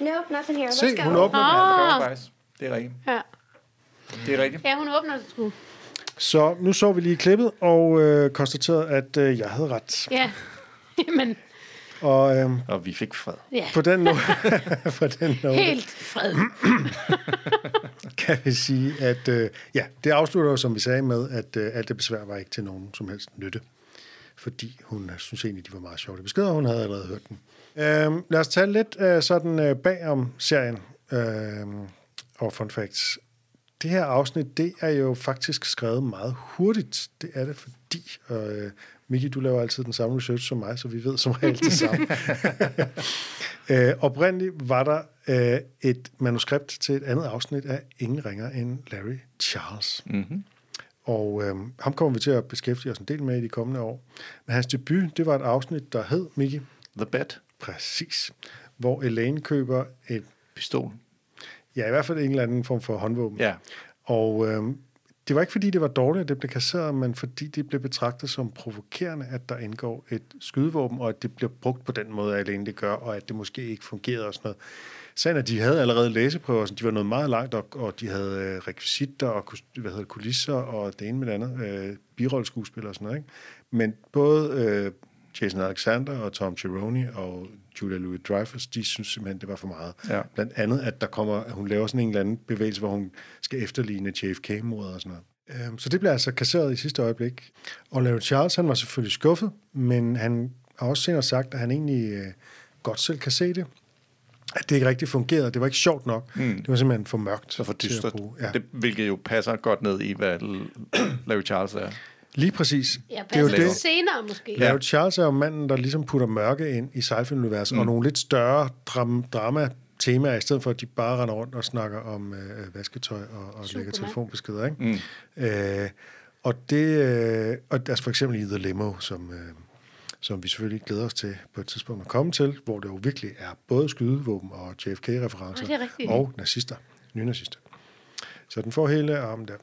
G: Nope, nothing here. Let's
B: Se,
G: go.
B: hun åbner den.
C: Ja, det gør hun faktisk. Det er rigtigt.
A: Ja.
C: Det er rigtigt.
A: ja, hun åbner den sgu.
B: Så nu så vi lige klippet og øh, konstaterede, at øh, jeg havde ret.
A: Ja. <laughs> Men
B: Og øh,
C: Og vi fik fred.
A: ja,
B: på den note, <laughs> på den note
A: helt fred. <clears throat>
B: kan vi sige, at øh, ja, det afslutter jo, som vi sagde med, at øh, alt det besvær var ikke til nogen som helst nytte. Fordi hun øh, synes egentlig, de var meget sjove. De beskeder, og hun havde allerede hørt dem. Øh, lad os tale lidt øh, sådan øh, bag om serien øh, og fun facts. Det her afsnit, det er jo faktisk skrevet meget hurtigt. Det er det, fordi... Øh, Miki, du laver altid den samme research som mig, så vi ved som regel det samme. <laughs> øh, oprindeligt var der øh, et manuskript til et andet afsnit af Ingen ringer end Larry Charles.
C: Mm-hmm.
B: Og øh, ham kommer vi til at beskæftige os en del med i de kommende år. Men hans debut, det var et afsnit, der hed Miki.
C: The Bet.
B: Præcis. Hvor Elaine køber et,
C: Pistol.
B: ja i hvert fald en eller anden form for håndvåben.
C: Ja.
B: Og øh, det var ikke fordi, det var dårligt, at det blev kasseret, men fordi det blev betragtet som provokerende, at der indgår et skydevåben, og at det bliver brugt på den måde, at alene det gør, og at det måske ikke fungerede og sådan noget. Sagen er, at de havde allerede læseprøver, så de var noget meget langt, og, og de havde øh, rekvisitter og hvad hedder, kulisser og det ene med det andet, øh, birolleskuespillere og sådan noget. Ikke? Men både øh, Jason Alexander og Tom Gironi og Julia Louis-Dreyfus, de synes simpelthen, det var for meget.
C: Ja.
B: Blandt andet, at der kommer, at hun laver sådan en eller anden bevægelse, hvor hun skal efterligne JFK-mordet og sådan noget. Øhm, Så det blev altså kasseret i sidste øjeblik. Og Larry Charles, han var selvfølgelig skuffet, men han har også senere sagt, at han egentlig øh, godt selv kan se det. At det ikke rigtig fungerede. Det var ikke sjovt nok. Mm. Det var simpelthen for mørkt.
C: Så for dystert.
B: Ja.
C: Det, hvilket jo passer godt ned i, hvad <clears throat> Larry Charles er.
B: Lige præcis.
A: Ja,
B: det er jo det.
A: senere måske.
B: Larry Charles er jo manden, der ligesom putter mørke ind i Seinfeld-universet, mm. og nogle lidt større dram- drama temaer, i stedet for at de bare render rundt og snakker om øh, vasketøj og, og lægger telefonbeskeder. Ikke? Mm. Øh, og det, øh, og altså for eksempel i The Limo, som, øh, som vi selvfølgelig glæder os til på et tidspunkt at komme til, hvor det jo virkelig er både skydevåben og JFK-referencer
A: Ja, er rigtigt.
B: og nazister, nynazister. Så den får hele armen der.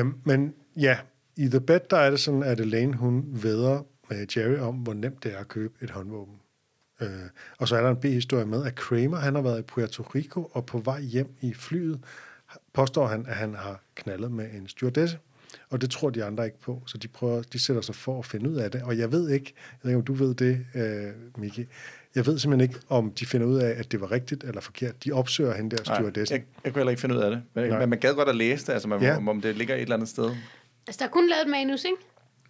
B: Øh, men ja, i The Bed, der er det sådan, at Elaine, hun vedder med Jerry om, hvor nemt det er at købe et håndvåben. Øh, og så er der en B-historie med, at Kramer, han har været i Puerto Rico, og på vej hjem i flyet, påstår han, at han har knaldet med en stewardesse. Og det tror de andre ikke på, så de, prøver, de sætter sig for at finde ud af det. Og jeg ved ikke, jeg ved ikke om du ved det, øh, Miki, jeg ved simpelthen ikke, om de finder ud af, at det var rigtigt eller forkert. De opsøger hende der
C: Nej,
B: stewardessen.
C: jeg, jeg kunne heller ikke finde ud af det. Men,
B: Nej.
C: men man gad godt at læse det, altså man,
B: ja.
C: om, om det ligger et eller andet sted.
A: Altså, der er kun lavet et manus, ikke?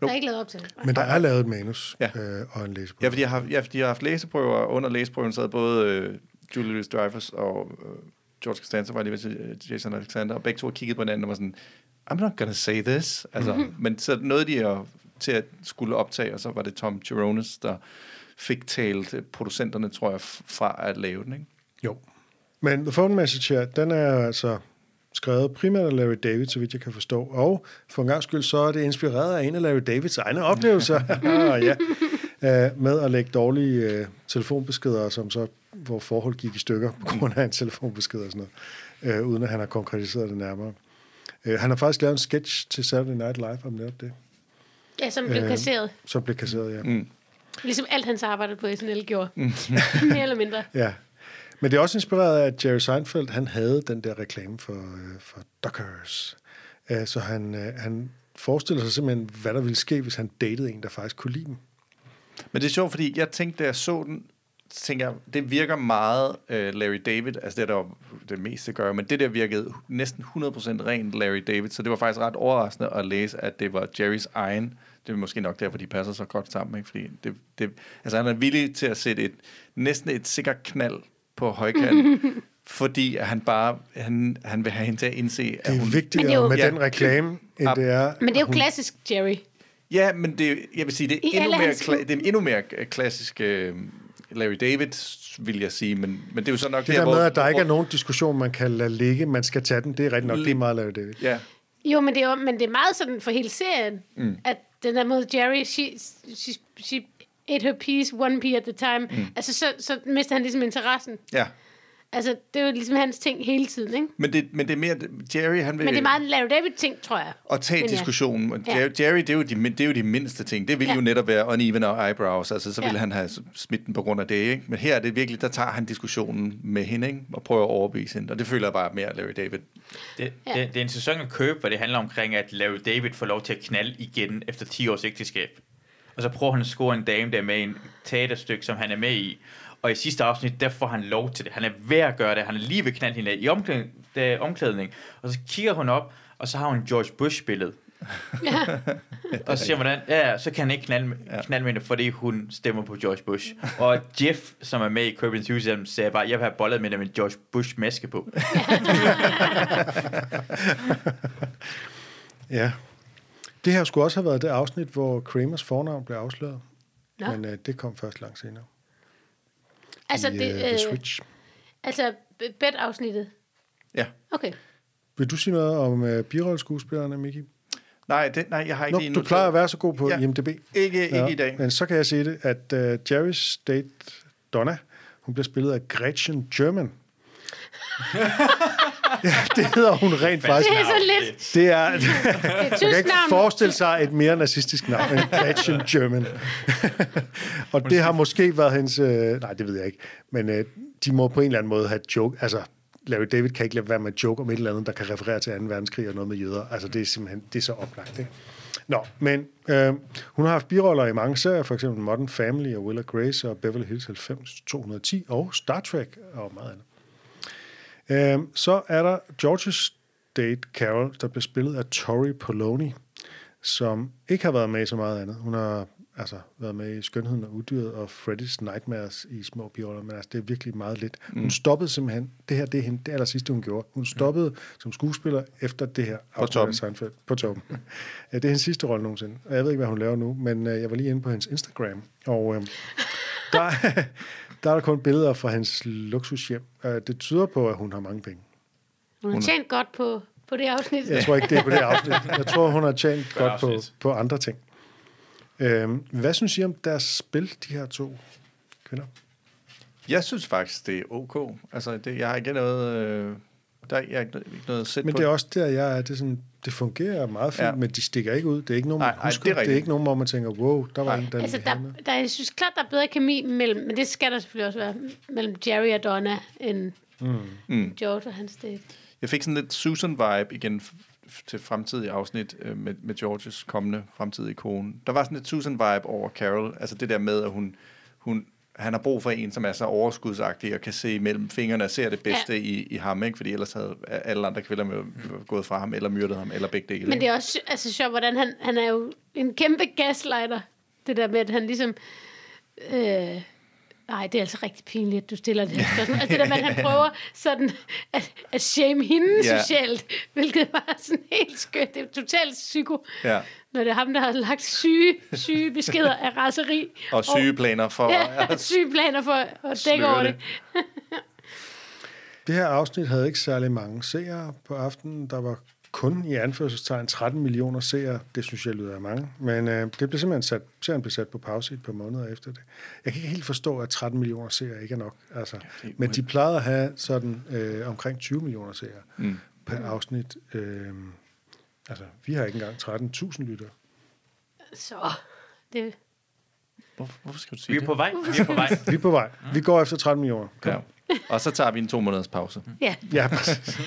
A: Der er ikke lavet op til det.
B: Men der er lavet et manus
C: Ja.
B: øh, og en læseprøve.
C: Ja, fordi jeg har, ja, fordi jeg har haft læseprøver, og under læseprøven sad både øh, Julie Louis Dreyfus og øh, George Costanza, var lige ved øh, Jason Alexander, og begge to har kigget på hinanden og var sådan, I'm not gonna say this. Altså,
B: Mhm.
C: mm-hmm. Men så nåede de at, til at skulle optage, og så var det Tom Chironis, der fik talt øh, producenterne, tror jeg, fra at lave den. Ikke?
B: Jo. Men The Phone Message her, den er altså skrevet primært af Larry David, så vidt jeg kan forstå. Og for en gang skyld, så er det inspireret af en af Larry Davids egne oplevelser. <laughs> Ah, ja. Øh, med at lægge dårlige øh, telefonbeskeder, som så, hvor forhold gik i stykker på grund af en telefonbesked og sådan noget, øh, uden at han har konkretiseret det nærmere. Øh, han har faktisk lavet en sketch til Saturday Night Live om netop det,
A: Ja, som blev
B: Øh,
A: kasseret.
B: som blev kasseret, ja. Mm.
A: Ligesom alt hans arbejde på SNL gjorde. <laughs> Mere eller mindre.
B: Ja. Men det er også inspireret af, at Jerry Seinfeld, han havde den der reklame for, øh, for Dockers. Øh, så han, øh, han forestiller sig simpelthen, hvad der ville ske, hvis han datede en, der faktisk kunne lide dem.
C: Men det er sjovt, fordi jeg tænkte, da jeg så den, så tænker jeg, det virker meget øh, Larry David, altså det er der det meste gør, men det der virkede næsten 100% rent Larry David, så det var faktisk ret overraskende at læse, at det var Jerrys egen. Det er måske nok derfor, de passer så godt sammen, ikke? fordi det, det, altså han er villig til at sætte et, næsten et sikkert knald på højkant, <laughs> fordi at han bare, han, han vil have hende til at indse,
B: Det
C: at
B: er
C: hun...
B: Vigtigere
A: det er jo-
B: med
C: Ja.
B: den reklame, end
C: Ab-
B: det er...
A: Men det er jo
B: hun-
A: klassisk Jerry.
C: Ja, men det, jeg vil sige, det er,
A: I
C: endnu mere, kla- det er endnu mere klassisk øh, Larry David, vil jeg sige, men, men det er jo så nok
B: Det der med, at der ikke er nogen diskussion, man kan lade ligge, man skal tage den, det er rigtigt nok, det er meget Larry David.
C: Ja,
A: Jo, men det er, jo, men det er meget sådan for hele serien, mm. at den der måde, Jerry, she, she, she ate her piece, one pea at the time. Mm. Altså, så, så mister han ligesom interessen.
C: ja.
A: Altså, det er jo ligesom hans ting hele tiden, ikke?
C: Men det, men det er mere, Jerry, han vil...
A: Men det er meget en Larry David-ting, tror jeg.
C: at tage
A: Men
C: diskussionen. Og
A: Ja.
C: Jerry, Jerry det, er jo de, det er jo de mindste ting. Det ville
A: Ja.
C: jo netop være uneven og eyebrows. Altså, så ville
A: Ja.
C: han have smidt den på grund af det. Ikke? Men her er det virkelig, der tager han diskussionen med hende, ikke? og prøver at overbevise hende. Og det føler jeg bare er mere Larry David.
D: Det,
A: Ja.
D: det, det er en sæson at købe, hvor det handler omkring, at Larry David får lov til at knalde igen efter 10 års ægteskab. Og så prøver han at score en dame der med en teaterstykke, som han er med i. Og i sidste afsnit, der får han lov til det. Han er ved at gøre det. Han er lige ved knalde hende i omklædning, der, omklædning. Og så kigger hun op, og så har hun George Bush-billede.
A: Ja. <laughs>
D: Og så siger hvordan, ja, så kan han ikke knalde, med- knalde med hende, fordi hun stemmer på George Bush. Og Jeff, som er med i Curb Enthusiasm, sagde bare, jeg vil have bollet med dig med en George Bush-maske på. <laughs>
B: Ja. Det her skulle også have været det afsnit, hvor Kramers fornavn blev afsløret.
A: Nå.
B: Men øh, det kom først langt senere.
A: Altså,
B: I,
A: det,
B: øh, The
A: øh,
B: Switch.
A: altså bed-afsnittet.
C: Ja.
A: Okay.
B: Vil du sige noget om øh, birolleskuespillerne, Miki?
C: Nej, det, nej, jeg har ikke
B: Nå,
C: lige
B: du plejer at være så god på
C: Ja.
B: IMDb.
C: Ikke, ikke i dag.
B: Men så kan jeg sige det, at uh, Jerry's date, Donna, hun bliver spillet af Gretchen German. <laughs> ja, det hedder hun rent faktisk.
A: Det er så lidt.
B: Det er,
A: Det er
B: man kan ikke forestille sig et mere nazistisk navn end Gretchen German. og det har måske været hendes... Øh, nej, det ved jeg ikke. Men øh, de må på en eller anden måde have joke. Altså, Larry David kan ikke lade være med at joke om et eller andet, der kan referere til 2. verdenskrig og noget med jøder. Altså, det er simpelthen det er så oplagt, ikke? Nå, men øh, hun har haft biroller i mange serier, for eksempel Modern Family og Will Grace og Beverly Hills 90 210 og Star Trek og meget andet. Øh, så er der George's date Carol, der bliver spillet af Tori Poloni, som ikke har været med i så meget andet. Hun har altså været med i Skønheden og Udyret og Freddy's Nightmares i små biroller, men altså, det er virkelig meget lidt. Hun stoppede simpelthen, det her det er hende, det aller sidste, hun gjorde. Hun stoppede som skuespiller efter det her. På
C: toppen.
B: Seinfeld, på toppen. ja, det er hendes sidste rolle nogensinde. Og jeg ved ikke, hvad hun laver nu, men øh, jeg var lige inde på hendes Instagram, og øh, der, <laughs> <laughs> Der er der kun billeder fra hans luksushjem. Øh, Det tyder på, at hun har mange penge.
A: Hun har tjent godt på, på det afsnit.
B: Jeg tror ikke, det er på det afsnit. Jeg tror, hun har tjent godt på, på andre ting. Øhm, hvad synes I om deres spil, de her to kvinder?
C: Jeg synes faktisk, det er ok. Altså, det, jeg har ikke noget... Øh, der er ikke, noget at sætte
B: Men
C: på.
B: det er også der, jeg er. Det, er sådan, det fungerer meget fint,
C: Ja.
B: men de stikker ikke ud. Det er ikke nogen, man
C: Nej, nej,
B: husker.
C: det er
B: det, er ikke nogen, hvor man tænker, wow, der var
C: Nej.
B: en, der
A: Altså,
B: der,
A: der, der, jeg synes klart, der er bedre kemi mellem, men det skal der selvfølgelig også være, mellem Jerry og Donna, end mm. George og hans date.
C: Jeg fik sådan lidt Susan-vibe igen til fremtidige afsnit øh, med, med Georges kommende fremtidige kone. Der var sådan lidt Susan-vibe over Carol. Altså det der med, at hun, hun, han har brug for en, som er så overskudsagtig og kan se mellem fingrene og ser det bedste
A: Ja.
C: i, i ham, ikke? fordi ellers havde alle andre kvinder med, gået fra ham, eller myrdet ham, eller begge dele.
A: Men det er også altså, sjovt, hvordan han, han er jo en kæmpe gaslighter. Det der med, at han ligesom... Øh, nej, det er altså rigtig pinligt, at du stiller det her spørgsmål. Altså det der med, at han <laughs> prøver sådan at, at shame hende
C: Ja.
A: socialt, hvilket var sådan helt skønt. Det er totalt psyko,
C: Ja.
A: Når det er ham, der har lagt syge, syge beskeder af raseri.
C: Og sygeplaner for...
A: Ja, <laughs> syge planer for at dække over
C: det.
A: det.
B: her afsnit havde ikke særlig mange seere på aftenen. Der var kun i anførselstegn 13 millioner seere. Det synes jeg lyder af mange. Men øh, det blev simpelthen sat, serien blev sat på pause i et par måneder efter det. Jeg kan ikke helt forstå, at 13 millioner seere ikke er nok. Altså,
C: er
B: men de plejede at have sådan øh, omkring 20 millioner seere mm. per afsnit. Øh, altså, vi har ikke engang 13.000 lytter.
A: Så det,
C: Hvorfor, hvorfor skal du sige
D: Vi er
C: det?
D: på vej. Vi er på vej.
B: Vi er på vej. Vi går efter 13 millioner. Kom.
C: Ja. Og så tager vi en to måneders pause.
A: ja.
B: Ja, præcis.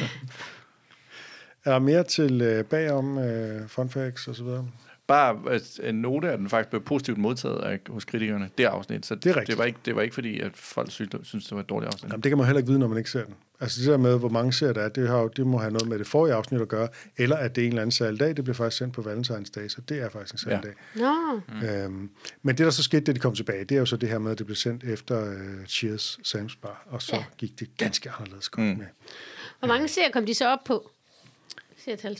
B: Er der mere til øh, bagom øh, fun facts og så videre?
C: Bare at en note, at den faktisk blev positivt modtaget af, hos kritikerne, det afsnit. Så
B: Det er rigtigt.
C: det var, ikke, det var ikke fordi, at folk synes, synes det var et dårligt afsnit.
B: Jamen, det kan man heller ikke vide, når man ikke ser den. Altså det der med, hvor mange ser der er, det, har jo, det må have noget med det forrige afsnit at gøre, eller at det er en eller anden særlig dag. Det bliver faktisk sendt på Valentinsdag, så det er faktisk en særlig
C: Ja.
B: dag.
A: Nå,
B: Mm. Øhm, men det, der så skete, da de kom tilbage, det er jo så det her med, at det blev sendt efter øh, Cheers Sam's Bar, og så
A: Ja.
B: gik det ganske anderledes godt mm. med.
A: hvor mange serier kom de så op på?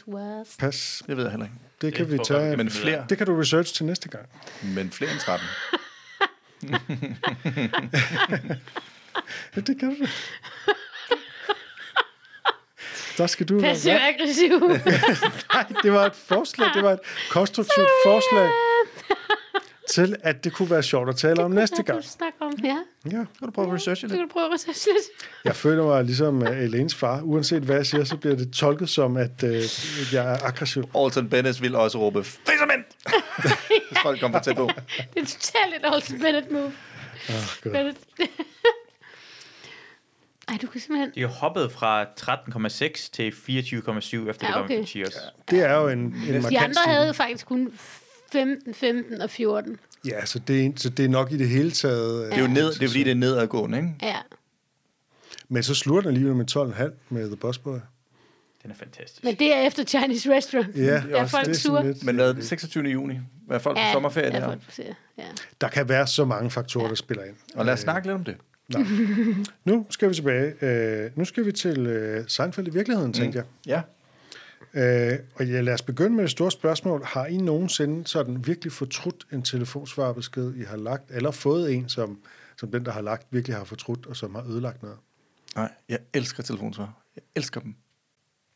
A: What?
B: Pas,
C: Det ved jeg heller ikke.
B: det kan vi tage.
C: Men flere.
B: Det kan du research til næste gang.
C: men flere end 13. <laughs>
B: Ja, det kan du. <laughs> Der skal du...
A: Passiv
B: Hvad?
A: aggressiv. <laughs>
B: Nej, det var et forslag. Det var et konstruktivt forslag til, at det kunne være sjovt at tale om næste gang.
A: Du snakker om, ja.
B: Ja.
C: Kan du prøve at researche det?
A: kan du prøve at researche lidt.
B: Jeg føler mig ligesom uh, Elenes far. Uanset hvad jeg siger, så bliver det tolket som, at uh, jeg er aggressiv.
C: Alton Bennett vil også råbe, Fissermænd! Hvis <laughs> folk kommer for tæt på.
A: Det er totalt et Olsen Bennett move.
B: Oh, God.
A: Bennett. Ej, du kan simpelthen...
D: De er hoppet fra 13,6 til 24,7 efter
A: Ja,
D: det kom
A: okay.
D: til Cheers.
B: Det er jo en, en
A: De
B: markant
A: andre
B: stigning.
A: havde faktisk kun 15, 15 og 14.
B: Ja, så det, er, så det er nok i det hele taget...
C: Det er jo ned, det er fordi, det er nedadgående, ikke?
A: Ja.
B: Men så slutter den alligevel med 12,5 med The Busboy.
D: Den er fantastisk.
A: Men det er efter Chinese Restaurant.
B: Ja,
A: Der er folk
B: det er
A: sure.
B: lidt,
C: Men den 26. juni. Hvad er folk på
A: Ja,
C: sommerferie
A: der er
C: der?
A: folk på. Ja.
B: der kan være så mange faktorer, der spiller ind.
C: Og lad os snakke lidt om det.
B: Nu skal vi tilbage. Uh, nu skal vi til uh, Seinfeld i virkeligheden, tænkte jeg.
C: Ja.
B: Øh, og ja, lad os begynde med det store spørgsmål. Har I nogensinde sådan virkelig fortrudt en telefonsvarbesked, I har lagt, eller fået en, som, som den, der har lagt, virkelig har fortrudt, og som har ødelagt noget?
C: Nej, jeg elsker telefonsvar. Jeg elsker dem.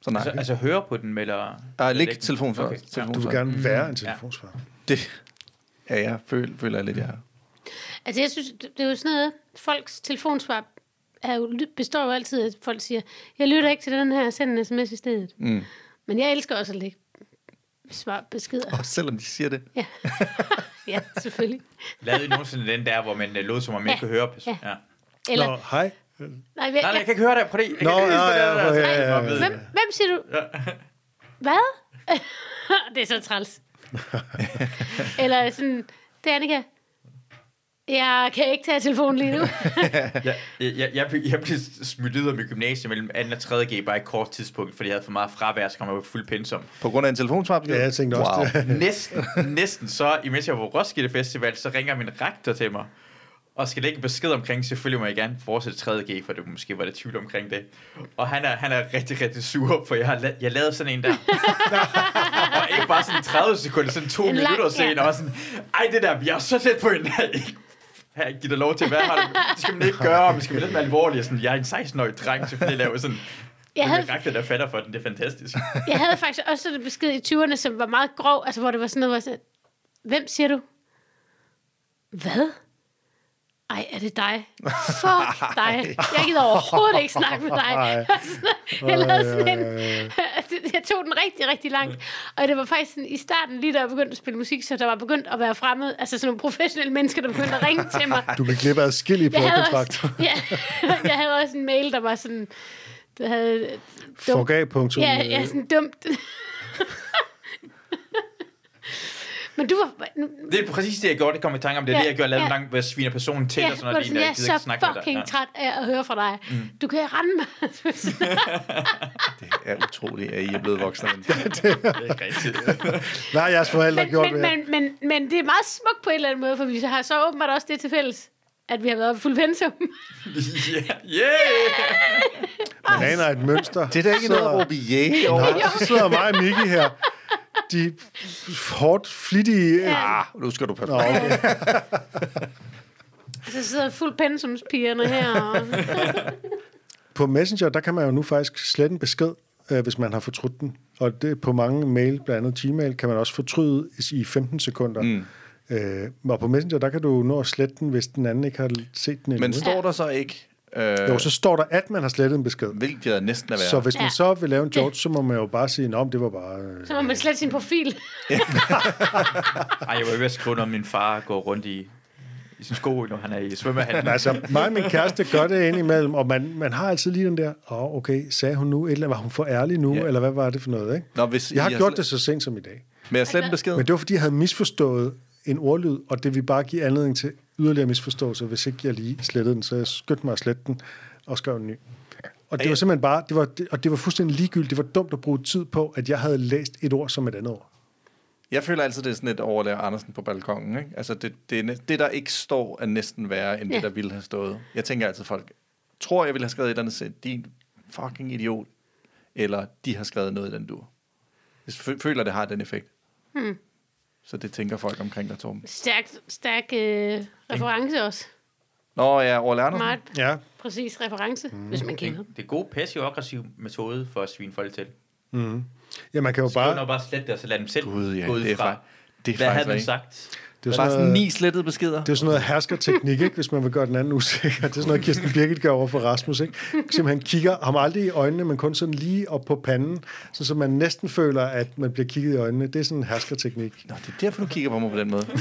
C: Så nej.
D: Altså, altså høre på den, eller...
C: Nej, læg telefonsvar.
D: Okay, ja.
B: Du
C: telefonsvar.
B: vil gerne være en telefonsvarer.
C: Det, ja, jeg føler, føler jeg lidt, jeg har.
A: Altså, jeg synes, det det er jo sådan noget, folks telefonsvar er jo, består jo altid af, at folk siger, jeg lytter ikke til den her, send en sms i stedet.
C: Mm.
A: Men jeg elsker også at lægge svar beskeder.
C: Og selvom de siger det.
A: Ja, <laughs> ja selvfølgelig.
D: Lavede I nogensinde den der, hvor man øh, lod som om man
A: Ja.
D: ikke kunne høre?
A: Ja.
D: ja.
A: Eller,
B: Nå, hej.
A: nej, jeg,
D: Nej, nej, jeg kan ikke høre dig. Prøv lige. Jeg
B: Nå,
D: kan ikke
B: ja, ja, ja,
D: der-
B: ja, ja.
A: Hvem,
D: det.
A: hvem siger du? Hvad? <laughs> det er så træls. <laughs> Eller sådan, det er Annika. Jeg kan ikke tage telefonen lige nu. <laughs>
D: Jeg, jeg, jeg, jeg, blev- jeg blev smidt ud af mit gymnasium mellem 2. og 3. G bare i et kort tidspunkt, fordi jeg havde for meget fravær, så kom jeg på fuld pensum.
C: På grund af en telefonsvar?
B: Ja, jeg tænkte også
C: wow.
B: det. <laughs>
D: Næsten, næsten så, imens jeg var på Roskilde Festival, så ringer min rektor til mig, og skal lægge besked omkring, selvfølgelig må jeg gerne fortsætte 3. G, for det måske var det tvivl omkring det. Og han er, han er rigtig, rigtig sur, for jeg har la- jeg lavede sådan en der. <laughs> og ikke bare sådan 30 sekunder, sådan to
A: En lang-
D: minutter senere,
A: ja.
D: og sådan, ej det der, vi er så tæt på en. Ikke- her, giv dig lov til at være her. Det skal man ikke gøre, men skal man lidt være alvorlig. og Sådan, jeg er en 16-årig dreng, selvfølgelig laver sådan...
A: Jeg havde,
D: havde... der fatter for den, det er fantastisk.
A: jeg havde faktisk også sådan en besked i 20'erne, som var meget grov, altså hvor det var sådan noget, hvor jeg sagde, hvem siger du? Hvad? Ej, er det dig? Fuck <laughs> dig. Jeg gider overhovedet ikke snakke med dig. <laughs> <laughs> Jeg, lavede sådan en, jeg tog den rigtig, rigtig langt. Og det var faktisk sådan, i starten, lige da jeg begyndte at spille musik, så der var begyndt at være fremmed, altså sådan nogle professionelle mennesker, der begyndte at ringe til mig.
B: Du klippe adskillige
A: Jeg havde,
B: pladkontrakter.
A: også, ja, jeg havde også en mail, der var sådan, der havde dumt,
B: Forgav.punktum.
A: ja, ja, sådan dumt. Men du var... Nu,
D: Det er præcis det, jeg gjorde. Det kom i tanke om. Det er
A: Ja,
D: det, jeg gjorde. Jeg lavede
A: ja.
D: gang, hvor jeg sviner personen til,
A: ja,
D: og sådan noget.
A: sådan, jeg
D: Jeg
A: er
D: gider ikke snakke
A: så
D: med dig.
A: fucking træt af at høre fra dig. Mm. Du kan rende mig. <laughs>
C: Det er utroligt, at I er blevet voksne. <laughs>
D: Det er ikke rigtigt. <laughs>
B: Nej, jeres forældre
A: men,
B: gjort
A: men,
B: det.
A: men, men, men det er meget smukt på en eller anden måde, for vi har så åbenbart også det til fælles, at vi har været fuld pensum.
D: Ja, yeah!
B: Man aner et mønster.
C: Det er da ikke noget at råbe yeah over.
B: Så sidder mig og Miki her. De hårdt, flittige...
A: Ja.
C: Ah, nu skal du passe
B: Nå,
C: på.
B: okay. <laughs>
A: Så sidder fuld pensumspigerne her. Og... <laughs>
B: På Messenger, der kan man jo nu faktisk slette en besked, øh, hvis man har fortrudt den. Og det på mange mail, blandt andet Gmail, kan man også fortryde i 15 sekunder. Mm. Øh, og på Messenger, der kan du nå at slette den, hvis den anden ikke har set den endnu.
C: Men står der så ikke, øh,
B: Jo, så står der, at man har slettet en besked.
C: hvilket er næsten er værd.
B: Så hvis man
A: Ja.
B: så vil lave en George, så må man jo bare sige, at det var bare... øh,
A: Så må man slette sin profil. <laughs>
D: Ej, jeg var ved at skrive om min far går rundt i, i sin sko, når han er i svømmehallen.
B: Men altså, mig og min kæreste gør det indimellem, og man, man har altid lige den der, åh, oh, okay, sagde hun nu et eller andet, var hun for ærlig nu,
C: Ja.
B: yeah. eller hvad var det for noget, ikke?
C: Nå, hvis
B: Jeg har
C: I
B: gjort
C: slet-
B: det så sent som i dag.
C: Med at slette en besked?
B: Men det var, fordi jeg havde misforstået en ordlyd, og det vil bare give anledning til yderligere misforståelser, hvis ikke jeg lige slettede den. Så jeg skyndte mig at slette den og skrev en ny. Og det var simpelthen bare, det var, det, og det var fuldstændig ligegyldigt. Det var dumt at bruge tid på, at jeg havde læst et ord som et andet ord.
C: Jeg føler altid, det er sådan et overlærer Andersen på balkongen. Ikke? Altså, det, det, det, der ikke står, er næsten værre, end
A: Ja.
C: det, der ville have stået. Jeg tænker altid, folk tror, jeg ville have skrevet et eller andet sæt, din fucking idiot, eller de har skrevet noget i den dur. Jeg fø- føler, det har den effekt.
A: Hmm.
C: Så det tænker folk omkring dig, Torben.
A: Stærk, stærk øh, reference også.
C: Nå ja, Orle Andersen.
A: Meget
B: Ja,
A: præcis reference, mm. hvis man
D: Det,
A: kender.
D: det er god passiv-aggressiv metode for at svine folk til.
B: ja man kan jo
D: Skriv
B: bare...
D: bare, bare slet det, og så lad dem selv
C: Gud, ja,
D: gå ud
C: det er
D: fra.
C: det er
D: Hvad
C: faktisk
D: havde
C: rigtigt.
D: sagt?
B: Det er
C: Bare
B: sådan noget,
C: ni slettede beskeder.
B: det er sådan noget herskerteknik, ikke? hvis man vil gøre den anden usikker. <laughs> Det er sådan noget, Kirsten Birgit gør over for Rasmus. Ikke? Simpelthen kigger ham aldrig i øjnene, men kun sådan lige op på panden, så, så man næsten føler, at man bliver kigget i øjnene. Det er sådan en herskerteknik.
C: Nå, det er derfor, du kigger på mig på den måde. <laughs>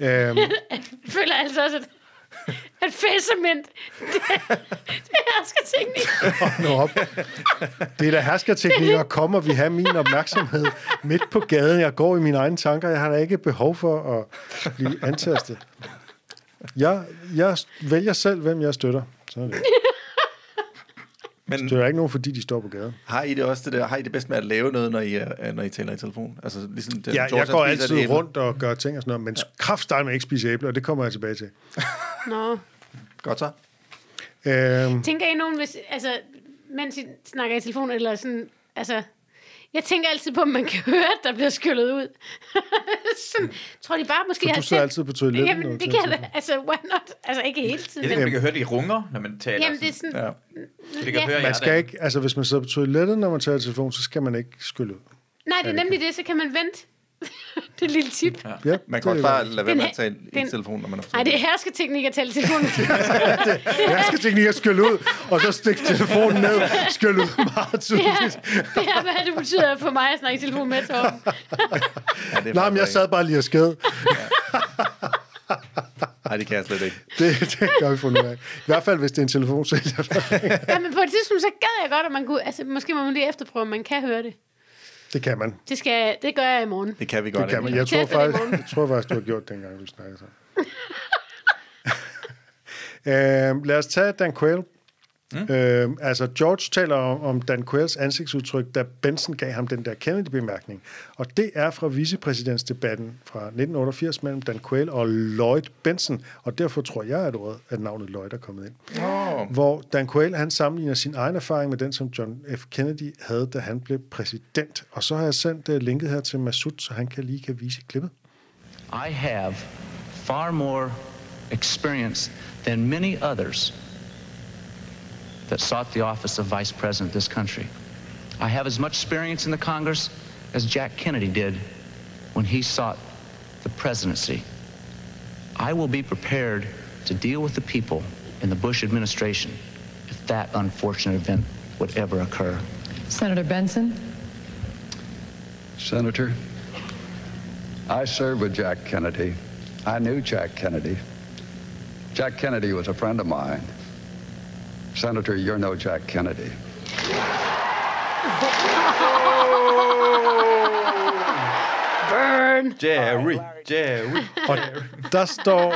B: Øhm, <laughs>
A: Jeg føler altså også, at, <laughs> at fæsement, det, det er skal teknik.
B: nu op. Det er da herskerteknik, og kommer vi have min opmærksomhed midt på gaden. Jeg går i mine egne tanker. Jeg har da ikke behov for at blive antastet. Jeg, jeg vælger selv, hvem jeg støtter. Så er det.
C: Men
B: Det er ikke nogen, fordi de står på gaden.
C: har I det også det der, har I det bedst med at lave noget, når I, er, når I taler i telefon? Altså, ligesom den,
B: Ja,
C: George,
B: jeg går altid
C: æble.
B: rundt og gør ting og sådan noget, men kraftstart med ikke spise æbler, og det kommer jeg tilbage til. <laughs>
A: Nå.
C: Godt så.
B: Øhm,
A: Tænker I nogen, hvis, altså, mens I snakker i telefon, eller sådan, altså, jeg tænker altid på, om man kan <laughs> høre, at der bliver skyllet ud. <laughs> sådan, tror de bare måske har
B: du sidder altid på toilettet.
A: Jamen, det kan da, altså, why not? Altså, ikke hele tiden.
D: Jeg ved man kan høre, det i runger, når man taler.
A: Jamen, det er sådan,
C: Ja.
D: Så det kan
A: ja.
D: høre,
B: Man
D: jeg
B: skal ikke, altså hvis man sidder på toilettet, når man tager telefon, så skal man ikke skylle ud.
A: nej, det er nemlig det, så kan man vente. <laughs> det er et lille tip. Ja.
B: Ja,
C: Man kan også
B: det-
C: bare lade være med at tale i
A: den-
C: telefon, når man er på
A: Nej, det er hersketeknik at tale i telefon. <laughs>
B: Jeg skal teknik at skylle ud, og så stikke telefonen ned, skylle ud meget
A: det,
B: tydeligt.
A: er, <laughs> det er, hvad det betyder for mig at snakke i telefon med Torben.
C: Ja, det er
B: Nej, men jeg sad bare lige og skæd.
C: Nej, det kan jeg slet ikke.
B: Det, det gør vi fundet ud af. I hvert fald, hvis det er en telefonsælger.
A: Ja, men på et tidspunkt, så gad jeg godt, at man kunne... Altså, måske må man lige efterprøve, om man kan høre det.
B: Det kan man.
A: Det, skal, det gør jeg i morgen.
C: Det kan vi godt.
B: Det kan man. Jeg tror, faktisk,
A: morgen.
B: jeg tror faktisk, du har gjort det dengang, du snakkede sammen. <laughs> øh, lad os tage Dan Quayle. Mm. Øh, altså, George taler om, om Dan Quayles ansigtsudtryk, da Benson gav ham den der Kennedy-bemærkning. Og det er fra vicepræsidentsdebatten fra 1988 mellem Dan Quayle og Lloyd Benson. Og derfor tror jeg, at, ordet, at navnet Lloyd er kommet ind.
C: Nå,
B: Hvor Dan Quayle, han sammenligner sin egen erfaring med den, som John F. Kennedy havde, da han blev præsident. Og så har jeg sendt uh, linket her til Masud, så han kan lige kan vise klippet.
G: I have far more experience than many others that sought the office of vice president of this country. I have as much experience in the Congress as Jack Kennedy did when he sought the presidency. I will be prepared to deal with the people in the Bush administration if that unfortunate event would ever occur.
H: Senator Benson?
I: Senator, I served with Jack Kennedy. I knew Jack Kennedy. Jack Kennedy was a friend of mine. Senator, you're no Jack Kennedy. <laughs>
A: Burn!
D: Jerry, Jerry.
B: Og der står,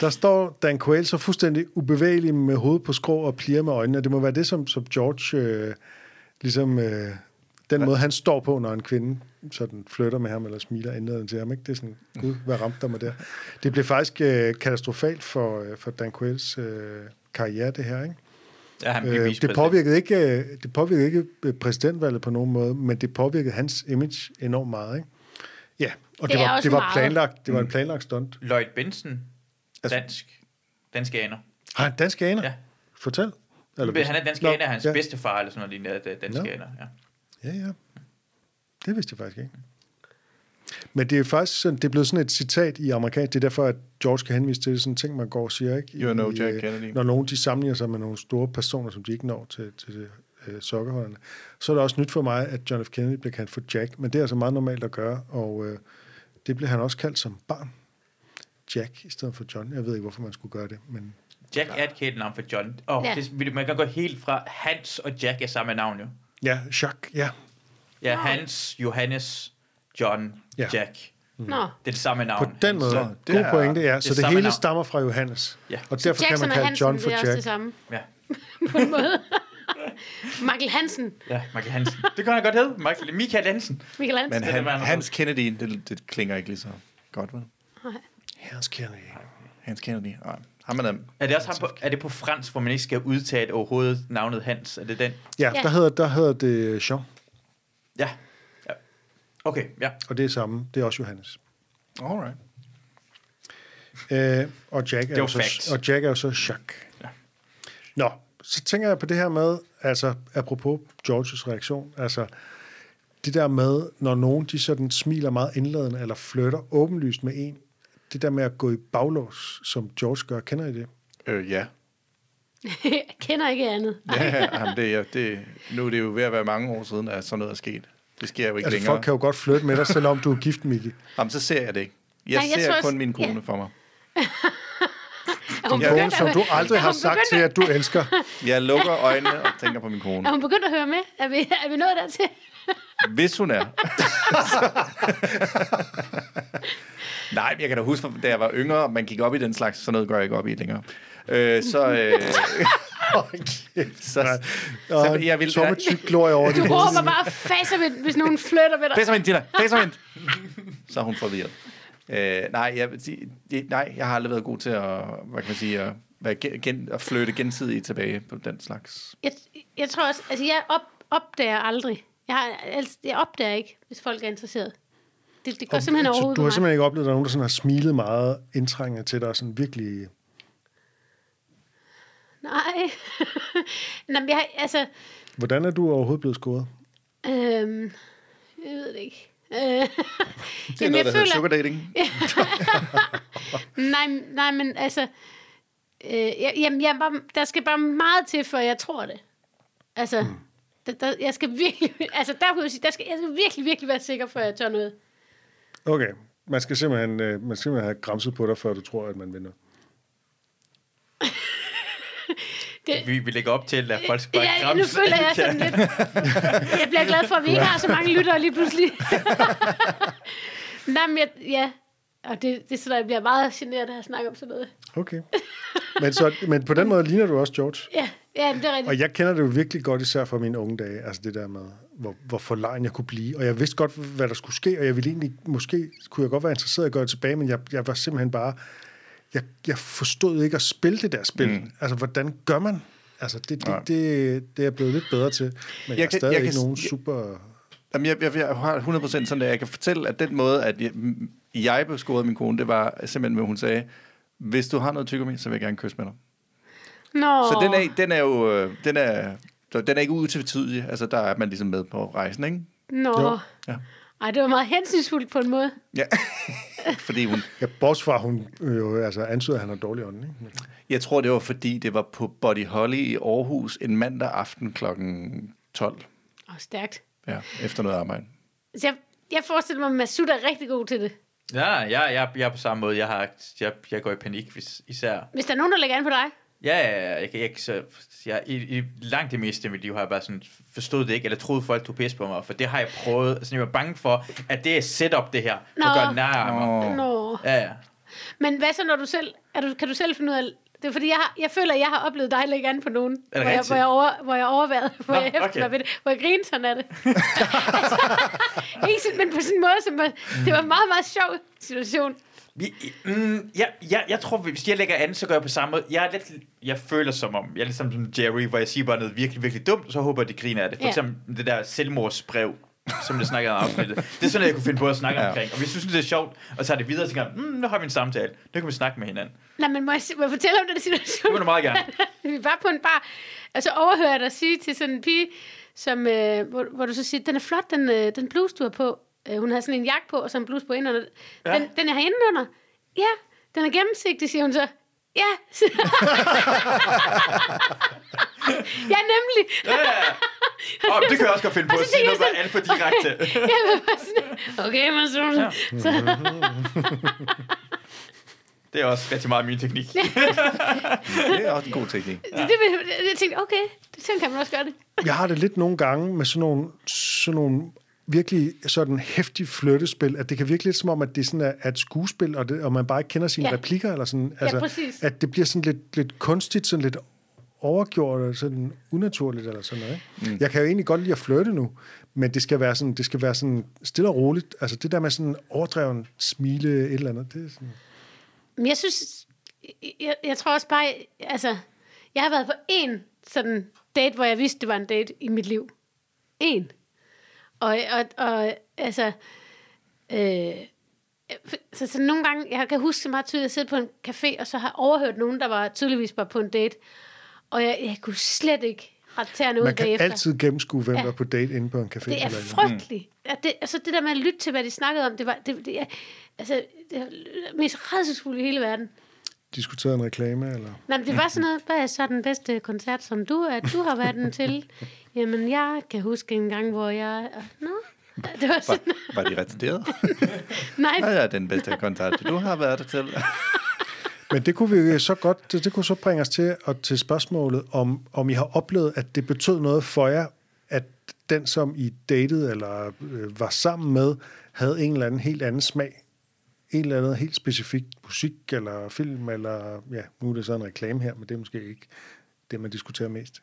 B: der står Dan Quayle så fuldstændig ubevægelig med hovedet på skrå og plier med øjnene. Det må være det, som, som George, øh, ligesom øh, den måde, han står på, når en kvinde sådan flytter med ham eller smiler indad til ham. Ikke? Det er sådan, gud, hvad ramte der mig der? Det blev faktisk øh, katastrofalt for, øh, for Dan Quayles øh, karriere, det her. Ikke?
D: Ja, han blev
B: Øh, det, påvirkede ikke, øh, det påvirkede ikke øh, præsidentvalget på nogen måde, men det påvirkede hans image enormt meget. Ikke? Ja, og det,
A: Det
B: var,
A: også
B: det var
A: meget.
B: planlagt. Det var en planlagt stunt.
D: Lloyd Benson, dansk, dansk aner.
B: Har han dansk aner?
D: Ja.
B: Fortæl.
D: Eller, han er dansk
B: Nå,
D: aner, hans
B: ja.
D: bedstefar eller sådan noget lignende, det er dansk
B: Nå.
D: aner. Ja.
B: Ja, ja. Det vidste jeg faktisk ikke. Men det er faktisk sådan, det er blevet sådan et citat i amerikansk. Det er derfor, at George kan henvise til sådan ting, man går og siger, ikke?
C: You know
B: I,
C: Jack
B: øh,
C: Kennedy.
B: Når nogen de sammenligner sig med nogle store personer, som de ikke når til, til øh, sokkerholderne. Så er det også nyt for mig, at John F. Kennedy bliver kaldt for Jack, men det er altså meget normalt at gøre, og øh, det blev han også kaldt som barn. Jack i stedet for John. Jeg ved ikke, hvorfor man skulle gøre det, men
D: Jack er et kælenavn for John.
A: Ja.
D: ja. det, man kan gå helt fra Hans og Jack er samme navn jo.
B: ja, Jacques, ja.
D: Ja, Hans, Johannes, John,
B: Ja.
D: ja. Jack.
A: Nå.
D: Det er det samme navn.
B: På den måde.
D: Så,
B: God
C: er-
B: pointe, ja.
D: det
B: Så det
D: samme
B: hele
D: navn.
B: stammer fra Johannes.
D: Ja.
B: Og derfor kan
A: Jackson
B: man
A: og
B: kalde
A: Hansen,
B: John
A: det
B: for
A: er også det
B: Jack.
A: samme.
D: ja. <laughs>
A: På en måde. <laughs> Michael Hansen.
D: ja, Michael Hansen. Det kan han godt hedde. Michael, Michael Hansen.
A: Michael Hansen.
C: Men
D: Det
C: han,
D: det, man
C: Hans Kennedy, det, det klinger ikke lige så godt, vel?
B: Hans Kennedy.
C: Hans Kennedy. Nej, ham er.
D: Er det også ham på, er det på fransk, hvor man ikke skal udtale overhovedet navnet Hans? Er det den?
B: Ja,
A: Ja.
B: der hedder, der hedder det Jean,
D: Ja. Okay, ja.
B: og det er samme. Det er også Johannes.
C: Alright.
B: Øh, og, Jack er jo så, og Jack er jo så Jacques. Ja. Nå, så tænker jeg på det her med, altså apropos Georges reaktion, altså det der med, når nogen de sådan smiler meget indladende, eller flytter åbenlyst med en, det der med at gå i baglås, som George gør, kender I det?
C: Øh, ja.
A: Jeg <laughs> kender ikke andet.
C: Ja jamen, det, er, det, nu er det jo ved at være mange år siden, at sådan noget er sket. Det sker jo ikke
B: Altså
C: længere.
B: folk kan jo godt flytte med dig, selvom du er gift, Miki.
C: Jamen, så ser jeg det ikke. Jeg,
A: Nej, jeg
C: jeg ser
A: tror
C: kun
A: også-
C: min kone
A: ja.
C: for mig. <laughs>
A: Er hun
B: kone, som du aldrig
A: er
B: har sagt til, at du elsker. <laughs>
C: Jeg lukker øjnene og tænker på min
A: Er
C: kone.
A: hun begyndt at høre med? Er vi, er vi nået dertil? <laughs>
C: Hvis hun er. Nej, men jeg kan da huske, da jeg var yngre, man gik op i den slags, sådan noget gør jeg ikke op i længere. Øh, så, øh, <laughs> så, så, jeg vil...
B: Tomme tyk glorie over <laughs>
A: Du
B: dit
A: råber bare faser hvis nogen flytter ved dig.
C: Fæs ind, Tina! Fæs ind! <laughs> Så er hun forvirret. Øh, nej, jeg det, nej, jeg har aldrig været god til at, hvad kan man sige, at, være gen, at flytte gensidigt tilbage på den slags.
A: Jeg, jeg tror også, altså jeg op, opdager aldrig. Jeg, har, altså, jeg opdager ikke, hvis folk er interesseret. Det, det går simpelthen
B: Så
A: overhovedet
B: du har simpelthen ikke oplevet, at der er nogen, der sådan har smilet meget indtrængende til dig, og sådan virkelig...
A: Nej. <laughs> Nå, men jeg, altså,
B: Hvordan er du overhovedet blevet scoret?
A: øhm, jeg ved det ikke. Øh, <laughs>
C: Det er
A: Jamen,
C: noget, der
A: føler-
C: sugar dating. <laughs>
A: nej, nej, men altså, øh, jeg, jamen, jeg, bare, der skal bare meget til, før jeg tror det. Altså,
B: Hmm.
A: der, der, jeg skal virkelig, altså der kunne jeg sige, der skal, jeg skal virkelig, virkelig være sikker, før jeg tør noget.
B: Okay, man skal simpelthen, øh, man skal simpelthen have græmset på dig, før du tror, at man vinder. <laughs>
D: Vi, vi lægger op til, at folk skal bare
A: Ja, nu føler jeg sådan lidt... Jeg bliver glad for, at vi ikke har så mange lyttere lige pludselig. <laughs> Nej, men jeg, ja, og det, det er sådan, at jeg bliver meget generet af at snakke om sådan noget.
B: Okay. Men, så, men på den måde ligner du også George.
A: Ja, ja det er rigtigt.
B: Og jeg kender det jo virkelig godt, især fra mine unge dage, altså det der med, hvor, hvor forlegen jeg kunne blive. Og jeg vidste godt, hvad der skulle ske, og jeg ville egentlig, måske kunne jeg godt være interesseret i at gøre det tilbage, men jeg, jeg var simpelthen bare, jeg, jeg forstod ikke at spille det der spil. Mm. Altså, hvordan gør man? Altså, det, det, det, det er jeg blevet lidt bedre til, men jeg, jeg er stadig
C: jeg
B: ikke
C: kan-
B: nogen
C: jeg-
B: super
C: Jamen, jeg, jeg, jeg har 100% sådan, at jeg kan fortælle, at den måde, at jeg, jeg bescorede min kone, det var simpelthen, hvad hun sagde, hvis du har noget tyggegummi, så vil jeg gerne kysse med dig.
A: Nå.
C: Så den er, den er jo, øh, den er, den er ikke utvetydig. Altså, der er man ligesom med på rejsen, ikke?
A: Nå.
B: Jo.
C: Ja.
A: Ej, det var meget hensynsfuldt på en måde.
C: Ja, <laughs> fordi hun,
B: Ja, bortset fra, hun øh, jo altså antyder, at han har dårlig ånd, ikke? Men-
C: jeg tror, det var fordi, det var på Body Holly i Aarhus en mandag aften klokken 12.
A: Åh, stærkt.
C: Ja, efter noget arbejde.
A: Så jeg, jeg forestiller mig, at Masud er rigtig god til det.
D: Ja, jeg, jeg, jeg er på samme måde. Jeg, har, jeg, jeg går i panik, hvis, især.
A: Hvis der er nogen, der lægger an på dig.
D: Ja, ja, ja, jeg, jeg, så, jeg, i, i, langt det meste af mit liv har jeg bare sådan forstået det ikke, eller troede folk tog pis på mig, for det har jeg prøvet. Altså, jeg var bange for, at det er setup, det her, for at
A: Nå.
D: gøre nær af mig.
A: Nå.
D: Ja, ja.
A: Men hvad så, når du selv... Er du, kan du selv finde ud af... Det er fordi, jeg, har, jeg føler, at jeg har oplevet dig lægge an på nogen, hvor jeg, hvor, jeg over, hvor jeg overvejede, hvor
D: Nå,
A: jeg hæftede
D: okay.
A: mig ved det, hvor jeg grinede sådan af det. <laughs> altså, <laughs> ikke sådan, men på sådan en måde, som var, det var en meget, meget sjov situation.
D: Vi, mm, ja, ja, jeg tror, hvis jeg lægger an, så gør jeg på samme måde. Jeg, er lidt, jeg føler som om, jeg er ligesom som Jerry, hvor jeg siger bare noget virkelig, virkelig dumt, og så håber jeg, de griner af det. For
A: Ja.
D: eksempel det der selvmordsbrev, som jeg snakkede om afsnittet. <laughs> Det er sådan, jeg kunne finde på at snakke
C: Ja.
D: omkring. Og hvis du synes, det er sjovt, og tager det videre, så tænker mm, nu har vi en samtale. Nu kan vi snakke med hinanden.
A: Nej, men må jeg, må jeg fortælle om den
D: Det
A: situation?
D: må du meget gerne. <laughs>
A: vi var på en bar, og så overhører jeg dig sige til sådan en pige, som, øh, hvor, hvor du så siger, den er flot, den, øh, den bluse, du har på. Øh, hun har sådan en jakke på, og så en bluse på indenunder.
D: Ja.
A: Den, den er herinde under. Ja, den er gennemsigtig, siger hun så. Ja. <laughs> ja, nemlig.
D: Ja, ja, ja. Oh, det kan jeg også godt finde på
A: Og
D: at sige noget, der er alt for direkte. <laughs>
A: jeg var bare sådan, okay. Ja. Så, <laughs>
D: Det er også rigtig meget min teknik.
C: Det er også en god teknik.
A: det, det, jeg tænkte, okay, det sådan kan man også gøre det.
B: Jeg har det lidt nogle gange med sådan nogle, sådan nogle virkelig sådan hæftige flyttespil, at det kan virke lidt som om, at det sådan er, er et skuespil, og, det, og man bare ikke kender sine
A: Ja.
B: ja. replikker, eller sådan. Altså,
A: præcis.
B: At det bliver sådan lidt, lidt kunstigt, sådan lidt overgjort, og sådan unaturligt, eller sådan noget. Ikke? Mm. Jeg kan jo egentlig godt lide at flytte nu, men det skal være sådan, det skal være sådan stille og roligt. Altså det der med sådan overdreven smile, et eller andet, det er sådan...
A: Men jeg synes, jeg, jeg tror også bare, altså, jeg har været på en sådan date, hvor jeg vidste, det var en date i mit liv. En. Og, og, og altså, øh, så, så nogle gange, jeg kan huske meget tydeligt, at sidde på en café, og så har overhørt nogen, der var tydeligvis bare på en date. Og jeg, jeg kunne slet ikke rette tæerne ud
B: Man kan
A: bagefter.
B: altid gennemskue, hvem
A: Ja.
B: der er på date inde på en café.
A: Det er frygteligt. Ja, det, altså det der med at lytte til, hvad de snakkede om, det var det, det, er, altså, det er det mest redselsfulde i hele verden.
B: Diskuteret en reklame, eller...
A: Nej, men det var sådan noget, hvad er så den bedste koncert, som du, at du har været den til? <laughs> Jamen, jeg kan huske en gang, hvor jeg... Nå, det var sådan...
C: Var, var de retarderet? <laughs>
A: Nej,
C: Ja, ja, den bedste kontakt, du har været der til. <laughs>
B: Men det kunne vi jo så godt, det, det kunne så bringe os til, og til spørgsmålet, om, om I har oplevet, at det betød noget for jer, at den, som I datede eller øh, var sammen med, havde en eller anden helt anden smag. En eller anden helt specifik musik eller film, eller ja, nu er det så en reklame her, men det er måske ikke det, man diskuterer mest.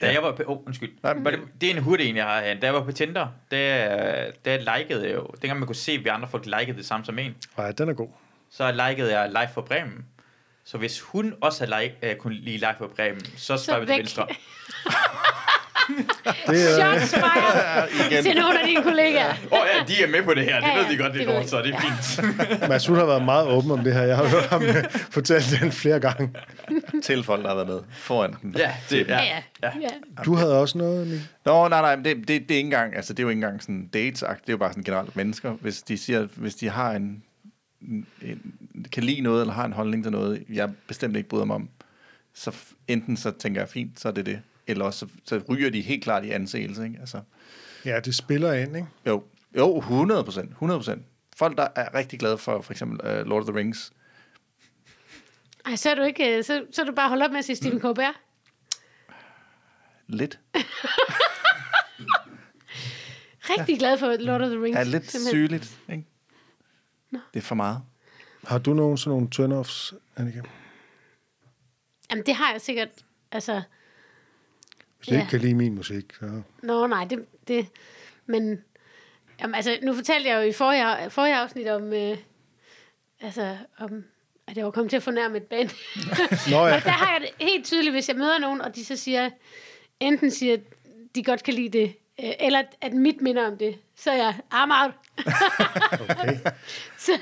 D: Da jeg var på... Oh, undskyld.
C: Nej, men-
D: det, det er en hurtig en, jeg har. Da jeg var på Tinder, der, der likede jeg jo... Dengang man kunne se, at vi andre folk likede det samme som en,
B: Nej, den er god.
D: så likede jeg Live for Bremen. Så hvis hun også havde like, uh, kunne lide Live for Bremen, så svarer vi til venstre. <laughs>
B: Det er,
A: shots fired <laughs> til nogle af dine kollegaer.
D: Åh oh, ja, de er med på det her. Det
A: Ja,
D: ved de godt, det,
A: det de.
D: så det er fint. <laughs>
B: Masud har været meget åben om det her. Jeg har hørt ham øh, fortælle den flere gange.
C: til folk, der har været med foran den.
D: ja, det,
A: Ja,
D: ja.
A: ja. ja.
B: Du havde også noget, Emil?
C: Nå, nej, nej, det, det, det er ikke engang, altså det er jo ikke engang sådan dates det er jo bare sådan generelt mennesker. Hvis de siger, hvis de har en, en, kan lide noget, eller har en holdning til noget, jeg bestemt ikke bryder mig om, så enten så tænker jeg, fint, så er det det, eller også så, så ryger de helt klart i anseelse, ikke? Altså,
B: Ja, det spiller ind, ikke?
C: jo, jo, 100 procent, 100 procent. Folk, der er rigtig glade for, for eksempel uh, Lord of the Rings,
A: Ej, så er du ikke... øh, Så, så er du bare holdt op med at sige Stephen Colbert.
C: lidt, <laughs>
A: Rigtig glad for Lord of the Rings.
C: er lidt
A: simpelthen.
C: sygeligt, ikke? Det er for meget.
B: Har du nogen sådan nogle turn-offs, Annika?
A: Jamen, det har jeg sikkert... Altså,
B: Hvis
A: Ja.
B: ikke kan lide min musik, så...
A: Nå, nej, det... det men... Jamen, altså, nu fortalte jeg jo i forrige, forrige afsnit om... Øh, altså, om at jeg var kommet til at fornærme et band. <laughs>
B: Nå ja.
A: Og der har jeg det helt tydeligt, hvis jeg møder nogen, og de så siger, enten siger, at de godt kan lide det, Øh, eller at- at mit minder om det. Så er jeg, I'm out.
B: Okay. <laughs>
A: så,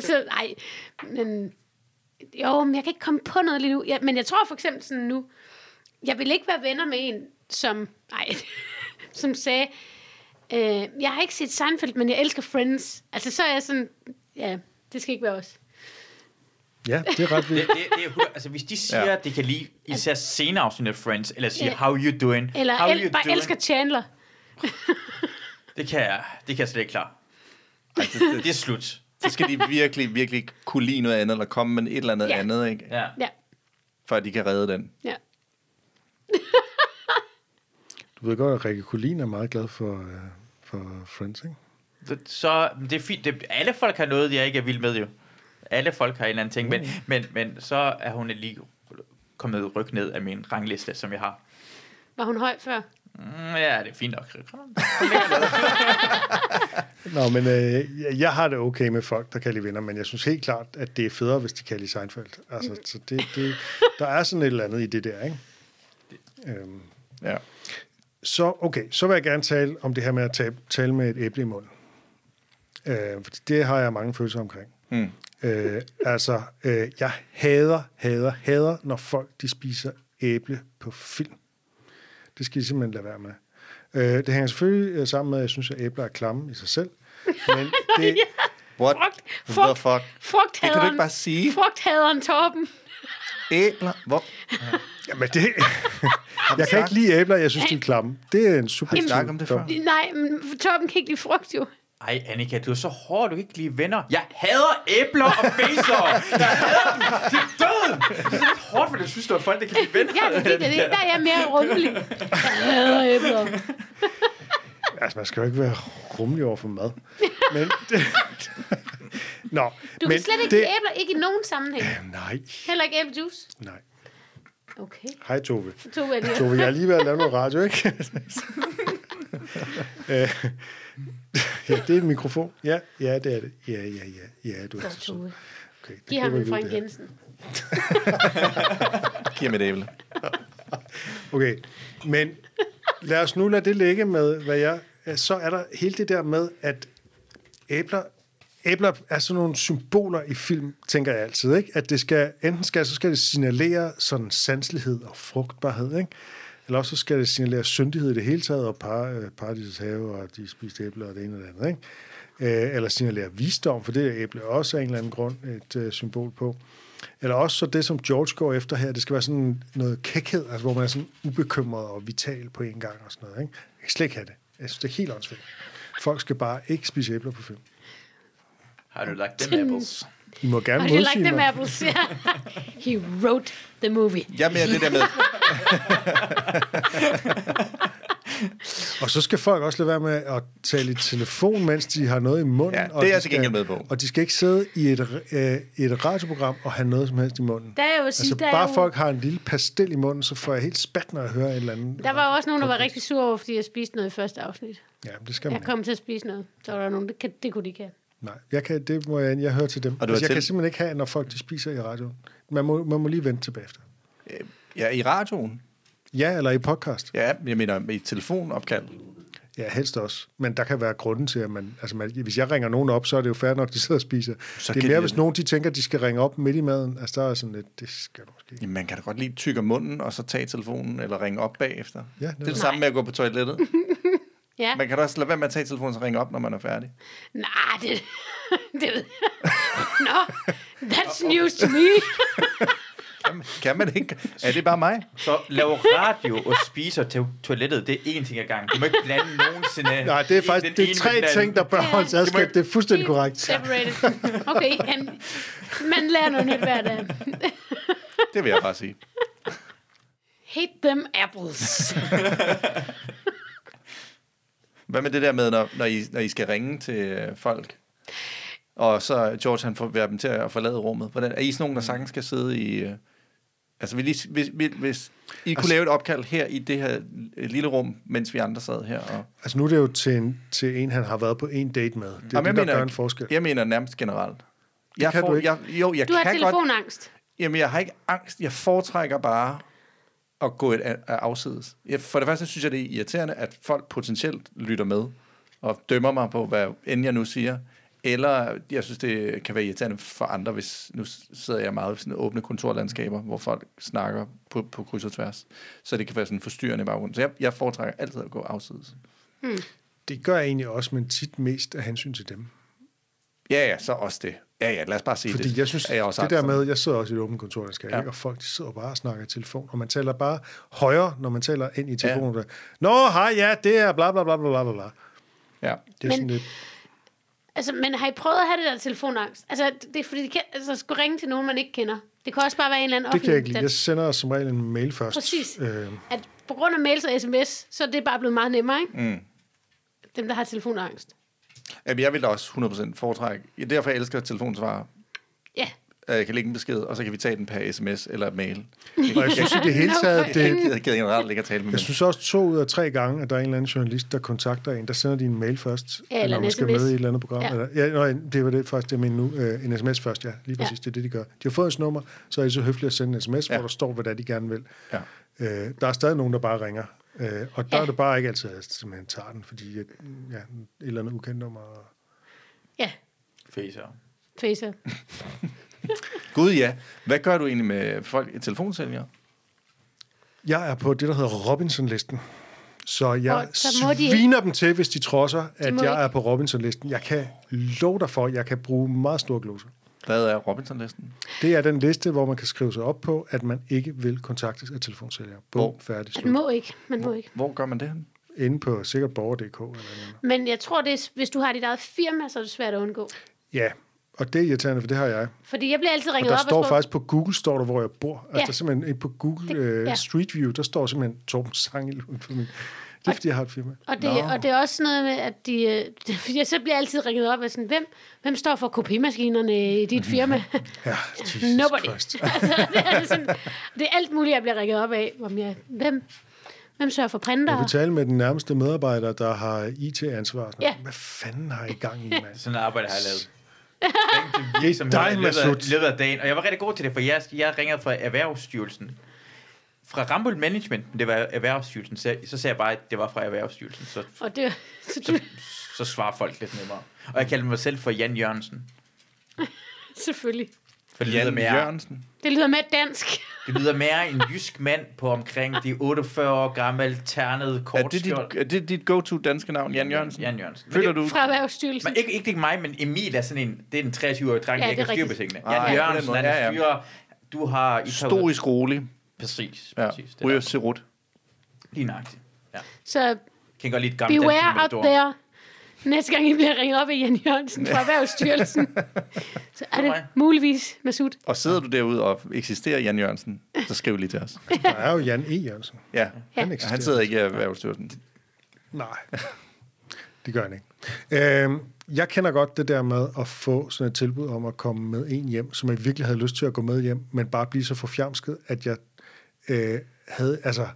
A: så nej, men jo, men jeg kan ikke komme på noget lige nu. Ja, men jeg tror for eksempel sådan nu, jeg vil ikke være venner med en, som, nej, <laughs> som sagde, øh, jeg har ikke set Seinfeld, men jeg elsker Friends. Altså så er jeg sådan, ja, det skal ikke være os.
B: Ja, det er ret
D: Det,
B: vildt.
D: det, det er, hu- altså, hvis de siger,
C: Ja.
D: at de kan lide især senere afsnit af Friends, eller siger,
A: Ja.
D: how you doing?
A: Eller
D: how
A: el- bare elsker Chandler. <laughs>
D: Det kan jeg, det kan jeg slet ikke klare.
C: Altså, det,
D: Det er slut.
C: så skal de virkelig, virkelig kunne lide noget andet, eller komme med et eller andet
A: Ja.
C: andet, ikke?
D: Ja.
A: Ja,
C: for at de kan redde den.
A: ja. <laughs>
B: Du ved godt, at Rikke Kulin er meget glad for, øh, for Friends, ikke?
D: Det, så det er fint. Det, alle folk har noget, jeg ikke er vild med, jo. Alle folk har en eller anden ting, men, men, men så er hun lige kommet ryk ned af min rangliste, som jeg har.
A: Var hun høj før?
D: Mm, ja, det er fint nok. <laughs>
B: Nå, men øh, jeg- jeg har det okay med folk, der kan lide venner, men jeg synes helt klart, at det er federe, hvis de kan lide Seinfeld. Altså, så det, det, der er sådan et eller andet i det der, ikke? Øhm,
C: Ja.
B: så, okay, så vil jeg gerne tale om det her med at tale, tale med et æble i munden. Øh, fordi det har jeg mange følelser omkring.
C: Mm.
B: Øh, altså, øh, jeg hader, hader, hader, når folk de spiser æble på film. Det skal de simpelthen lade være med. Øh, det hænger selvfølgelig øh, sammen med, at jeg synes, at æbler er klamme i sig selv. Men <laughs> det,
C: What
A: Frugt,
C: the
A: frugt,
C: fuck?
A: frugthaderen,
C: Det kan du ikke bare sige.
A: Frugthaderen Torben.
C: Æbler? Hvor?
B: jamen det, jeg kan ikke lide æbler, jeg synes, de er klamme. Det er en super
C: vi snakket om det før?
A: Nej, men Torben kan ikke lide frugt, jo.
D: Ej, Annika, du er så hård, du kan ikke lide venner. Jeg hader æbler og facer. Jeg hader dem. Det er døden. Det er så lidt hårdt, for du synes, der er folk, der kan lide venner.
A: Ja, det, det, det, der er jeg mere rummelig. Jeg hader æbler.
B: Altså, man skal jo ikke være rummelig over for mad. Men det, Nå,
A: Du
B: men
A: kan slet ikke
B: det,
A: æbler, ikke i nogen sammenhæng.
B: Nej,
A: Heller ikke æblejuice.
B: nej.
A: Okay,
B: Hej, Tove.
A: to er det.
B: Tove, jeg er lige ved at lave noget radio, ikke? <laughs> Øh, ja, det er en mikrofon. Ja, ja, det er det. Ja, ja, ja. Ja, du er
A: Godt,
B: så sød.
A: Tove.
B: Okay, det
A: Giv ham en
B: vi
A: Frank. Jensen. <laughs> <laughs>
C: Giv mig et æble.
B: Okay, men lad os nu lade det ligge med, hvad jeg... Så er der hele det der med, at æbler, æbler er sådan nogle symboler i film, tænker jeg altid, ikke? At det skal, enten skal, så skal det signalere sådan sanselighed og frugtbarhed, ikke? Eller også skal det signalere syndighed i det hele taget, og par, øh, paradisets have, og de spiste æbler og det ene og det andet, ikke? Øh, eller signalere visdom, for det er æble også af en eller anden grund et øh, symbol på. Eller også så det, som George går efter her, det skal være sådan noget kækhed, altså hvor man er sådan ubekymret og vital på en gang og sådan noget. Ikke? Jeg kan slet ikke have det. Jeg synes, det er helt åndssvagt. Folk skal bare ikke spise æbler på film.
D: Har du lagt dem apples?
B: I må gerne
A: Har du lagt
B: modsige
A: dem
B: mig.
A: apples? <laughs> He wrote the movie.
C: Jeg er mere det der med, <laughs>
B: Og så skal folk også lade være med at tale i telefon, mens de har noget i munden.
C: Ja, det
B: og
C: er
B: de
C: jeg til gengæld med på.
B: Og de skal ikke sidde i et, øh, et radioprogram og have noget som helst i munden.
A: Der er jo at sige,
B: Altså
A: der, er
B: bare
A: jo,
B: folk har en lille pastel i munden, så får jeg helt spat, når jeg hører et eller andet.
A: der var jo også nogen, der var rigtig sure over, fordi jeg spiste noget i første afsnit.
B: Ja, det skal man
A: Jeg kom til at spise noget. Så var der nogen, det, kan, det kunne de ikke have.
B: Nej, jeg, kan, det må jeg, jeg hører til dem.
C: Og
B: Altså, jeg kan
C: til-
B: simpelthen ikke have, når folk de spiser i radioen. Man må, man må lige vente tilbage efter.
C: ja, i radioen.
B: Ja, eller i podcast.
C: Ja, jeg mener i telefonopkald.
B: Ja, helst også. Men der kan være grunden til, at man... Altså, man, hvis jeg ringer nogen op, så er det jo fair nok, de sidder og spiser.
C: Så
B: det er
C: kan
B: mere,
C: de-
B: hvis nogen de tænker, de skal ringe op midt i maden. Altså, der er sådan lidt... Det skal du måske ikke.
C: Jamen, man kan da godt lige tykke munden, og så tage telefonen, eller ringe op bagefter.
B: Ja,
C: det er
B: det
C: det
B: er-
C: samme med at gå på toilettet. <laughs>
A: Ja.
C: Man kan da også lade være med at tage telefonen, og så ringe op, når man er færdig.
A: Nej, det, <laughs> det ved jeg. <laughs> Nå, that's news to me. <laughs>
C: Kan man, kan man ikke? Er det bare mig?
D: Så lave radio og spise til toilettet, det er én ting ad gangen. Du må ikke blande nogensinde.
B: Nej, det er faktisk det er tre ting, der bør holdes adskilt. Det er fuldstændig korrekt.
A: Separated. Okay, han, man lærer noget nyt hver dag.
C: Det vil jeg bare sige.
A: Hate them apples.
C: Hvad med det der med, når, når, I, når I skal ringe til øh, folk, og så George han får være dem til at forlade rummet. Hvordan, er I sådan nogen, der sagtens skal sidde i... Øh, altså, I, hvis, hvis, hvis I kunne
B: Altså-
C: lave et opkald her i det her lille rum, mens vi andre sad her. Og,
B: Altså, nu er det jo til en, til en han har været på en date med. Det er
C: Jamen,
B: det, der
C: mener,
B: gør en forskel.
C: Jeg mener nærmest generelt. Jeg
B: kan du ikke.
C: Jeg, jo, jeg
A: Du har
C: kan godt,
A: telefonangst.
C: Jamen, jeg har ikke angst. Jeg foretrækker bare at gå et af afsides. Ja, For det første synes jeg, det er irriterende, at folk potentielt lytter med og dømmer mig på, hvad end jeg nu siger. Eller jeg synes, det kan være irriterende for andre, hvis nu sidder jeg meget i sådan åbne kontorlandskaber, hvor folk snakker på, på kryds og tværs. Så det kan være sådan forstyrrende i baggrunden. Så jeg, jeg foretrækker altid at gå afsides.
B: Det gør jeg egentlig også, men tit mest af hensyn til dem.
C: Ja, ja, så også det. Ja, ja, lad os bare sige
B: Fordi
C: det.
B: jeg synes,
C: jeg også
B: det der med, jeg sidder også i et åbent kontor, der skal,
C: Ja.
B: ikke? og folk de sidder bare og snakker i telefon, og man taler bare højere, når man taler ind i telefonen. Ja. Nå, hej, ja, det er bla bla bla bla bla bla.
C: Ja.
B: Det er
A: Men-
B: sådan lidt,
A: Altså, men har I prøvet at have det der telefonangst? Altså, det er fordi, det kan, altså, skulle ringe til nogen, man ikke kender. Det kan også bare være en eller anden
B: det kan jeg ikke lide. Jeg sender som regel en mail først.
A: Præcis.
B: Øh,
A: At på grund af mails og sms, så er det bare blevet meget nemmere, ikke?
C: Mm.
A: Dem, der har telefonangst.
C: Jamen, jeg vil da også 100% foretrække. Det er derfor, jeg elsker telefonsvar.
A: Ja.
C: at Jeg kan lægge en besked, og så kan vi tage den per sms eller mail.
B: og jeg synes i det hele taget,
C: Jeg
B: det,
C: gider, gider generelt ikke at tale med
B: jeg synes også to ud af tre gange, at der er en eller anden journalist, der kontakter en, der sender de en mail først,
A: Ja, eller en
B: man skal med i et eller andet program.
A: Ja.
B: Ja. Eller, ja, nøj, det var det faktisk, det jeg mener nu. Øh, en sms først, ja. Lige præcis,
A: Ja.
B: det er det, de gør. De har fået ens nummer, så er de så høflige at sende en sms,
C: Ja.
B: ja. hvor der står, hvad det er, de gerne vil.
C: Ja.
B: Øh, der er stadig nogen, der bare ringer. Øh, og der
A: Ja.
B: er det bare ikke altid, at jeg simpelthen tager den, fordi at, ja, et eller andet ukendt nummer.
A: Ja,
D: Facer.
A: facer. <laughs>
C: Gud ja. Hvad gør du egentlig med folk i telefonsælgere?
B: Jeg er på det, der hedder Robinson-listen. Så jeg
A: Og så må de
B: sviner dem til, hvis de trodser, at jeg
A: ikke.
B: er på Robinson-listen. Jeg kan love dig for, at jeg kan bruge meget store gloser.
C: Hvad er Robinson-listen?
B: Det er den liste, hvor man kan skrive sig op på, at man ikke vil kontaktes af telefonsælgere. Bum,
C: Hvor?
B: færdig,
A: Man
B: slut.
A: må ikke. Man må ikke.
C: Hvor gør man det hen?
B: Inde på sikkert borger.dk eller noget.
A: Men jeg tror, det er, hvis du har dit eget firma, så er det svært at undgå.
B: Ja, og det er irriterende, for det har jeg.
A: Fordi jeg bliver altid
B: Og
A: ringet
B: der
A: op
B: står
A: og spurgt,
B: faktisk på Google, står der, hvor jeg bor. Altså,
A: Ja.
B: der er simpelthen på Google
A: Det-
B: øh,
A: ja.
B: Street View, der står simpelthen Torben Sangel uden for min. Det er, fordi jeg har et firma.
A: Og det, og det er også sådan noget med, at de, øh, <laughs> fordi jeg så bliver altid ringet op af sådan, hvem, hvem står for kopimaskinerne i dit firma? <laughs>
B: Ja, <laughs> Jesus
A: Nobody.
B: Christ.
A: altså, det, er sådan, det er alt muligt, jeg bliver ringet op af. Om jeg, hvem, hvem sørger for
B: Jeg vil
A: printer?
B: tale med den nærmeste medarbejder, der har IT-ansvar. Sådan,
A: Ja.
B: Hvad fanden har I gang i, mand?
D: Sådan et arbejde har jeg lavet. Ring til virksomheder
B: dig, Masud.
D: løbet af dagen. Og jeg var rigtig god til det, for jeg, jeg ringede fra Erhvervsstyrelsen. Fra Rambøll Management, det var Erhvervsstyrelsen, så, så sagde jeg bare, at det var fra Erhvervsstyrelsen. Så,
A: Og det, så du,
D: så, så svarer folk lidt nemmere. Og jeg kaldte mig selv for Jan Jørgensen. <laughs>
A: selvfølgelig.
D: For det lyder,
C: Jan
D: mere,
C: Jørgensen.
A: Det lyder mere dansk. <laughs>
D: det lyder mere en jysk mand på omkring de 48 år gammel, ternet,
C: Er
D: kort
C: det, dit, er det dit go-to danske navn, Jan Jørgensen?
D: Jan Jørgensen. Men
C: Føler du...
A: Fra Erhvervsstyrelsen.
D: Men ikke, ikke, ikke mig, men Emil er sådan en, det er en 23-årig dreng,
A: Ja,
D: der ikke har styr på tingene.
C: Ah,
D: Jan
C: den
D: Jørgensen, han
C: Ja,
D: er
C: ja.
D: fyre, du har... I
C: Stoisk rolig.
D: Præcis,
C: Ja.
D: præcis. Det
C: Ryger serut.
D: Lige nøjagtigt. Ja.
A: Så
D: Kan godt lide et gammelt
A: beware out there. Næste gang I bliver ringet op af Jan Jørgensen fra <laughs> Erhvervsstyrelsen, så er det muligvis Masud.
C: Og sidder du derude og eksisterer Jan Jørgensen, så skriv lige til os. <laughs>
B: Der er jo Jan E. Jørgensen.
C: Ja,
B: Han
C: ja
B: eksisterer.
C: han sidder ikke i Erhvervsstyrelsen.
B: Nej, det gør han ikke. Øhm, jeg kender godt det der med at få sådan et tilbud om at komme med en hjem, som jeg virkelig havde lyst til at gå med hjem, men bare blive så forfjamsket, at jeg øh, havde, altså,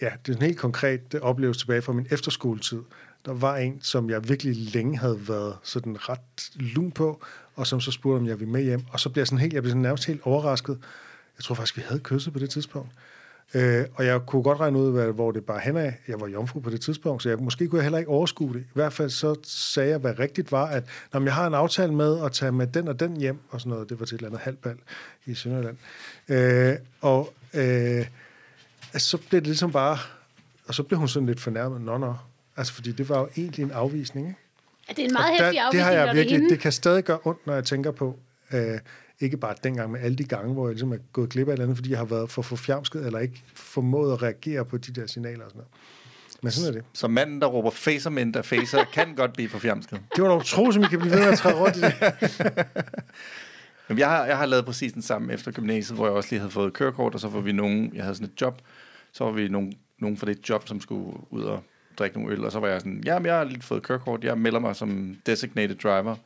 B: ja, det er en helt konkret oplevelse tilbage fra min efterskoletid. Der var en, som jeg virkelig længe havde været sådan ret lun på, og som så spurgte, om jeg ville med hjem. Og så blev jeg sådan helt, jeg blev sådan nærmest helt overrasket. Jeg tror faktisk, vi havde kysset på det tidspunkt. Øh, og jeg kunne godt regne ud, hvad, hvor det bare hen af. Jeg var jomfru på det tidspunkt, så jeg, måske kunne jeg heller ikke overskue det. I hvert fald så sagde jeg, hvad rigtigt var, at når jeg har en aftale med at tage med den og den hjem, og sådan noget, det var til et eller andet halvbal i Sønderjylland. Øh, og øh, altså, så blev det ligesom bare, og så blev hun sådan lidt fornærmet, nå nå, altså fordi det var jo egentlig en afvisning, ikke?
A: Ja, det er en meget
B: Og der-
A: hæftig
B: det
A: afvisning,
B: har jeg
A: det
B: virkelig,
A: hende.
B: det kan stadig gøre ondt, når jeg tænker på, øh, ikke bare dengang, men alle de gange, hvor jeg ligesom er gået glip af et eller andet, fordi jeg har været for forfjamsket, eller ikke formået at reagere på de der signaler og sådan noget. Men sådan er det.
C: Så manden, der råber facer, men der facer, kan godt blive forfjamsket.
B: Det var da utroligt, som I kan blive ved med at træde rundt i det. <laughs>
C: Jamen, jeg, har, jeg har lavet præcis den samme efter gymnasiet, hvor jeg også lige havde fået kørekort, og så var vi nogen, jeg havde sådan et job, så var vi nogen, nogen fra det job, som skulle ud og drikke nogle øl, og så var jeg sådan, jamen, jeg har lige fået kørekort, jeg melder mig som designated driver.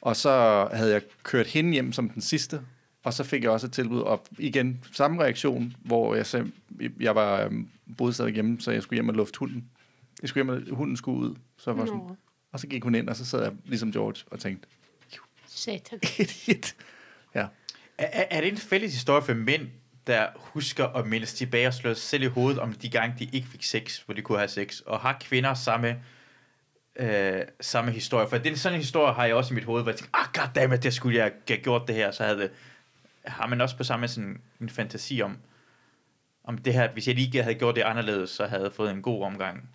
C: Og så havde jeg kørt hende hjem som den sidste, og så fik jeg også et tilbud op. Igen, samme reaktion, hvor jeg, sagde, jeg var øhm, boede stadig hjemme, så jeg skulle hjem og lufte hunden. Jeg skulle hjem, og hunden skulle ud. Så jeg var sådan, og så gik hun ind, og så sad jeg ligesom George og tænkte,
A: Satan. <laughs>
C: idiot. Ja.
D: Er, er, er det en fælles historie for mænd, der husker at mindes tilbage og slå sig selv i hovedet om de gange, de ikke fik sex, hvor de kunne have sex. Og har kvinder samme, øh, samme historie. For den sådan en historie har jeg også i mit hoved, hvor jeg tænker, ah, goddammit, det skulle jeg have gjort det her. Så havde det, har man også på samme sådan en fantasi om, om det her, hvis jeg lige havde gjort det anderledes, så havde jeg fået en god omgang.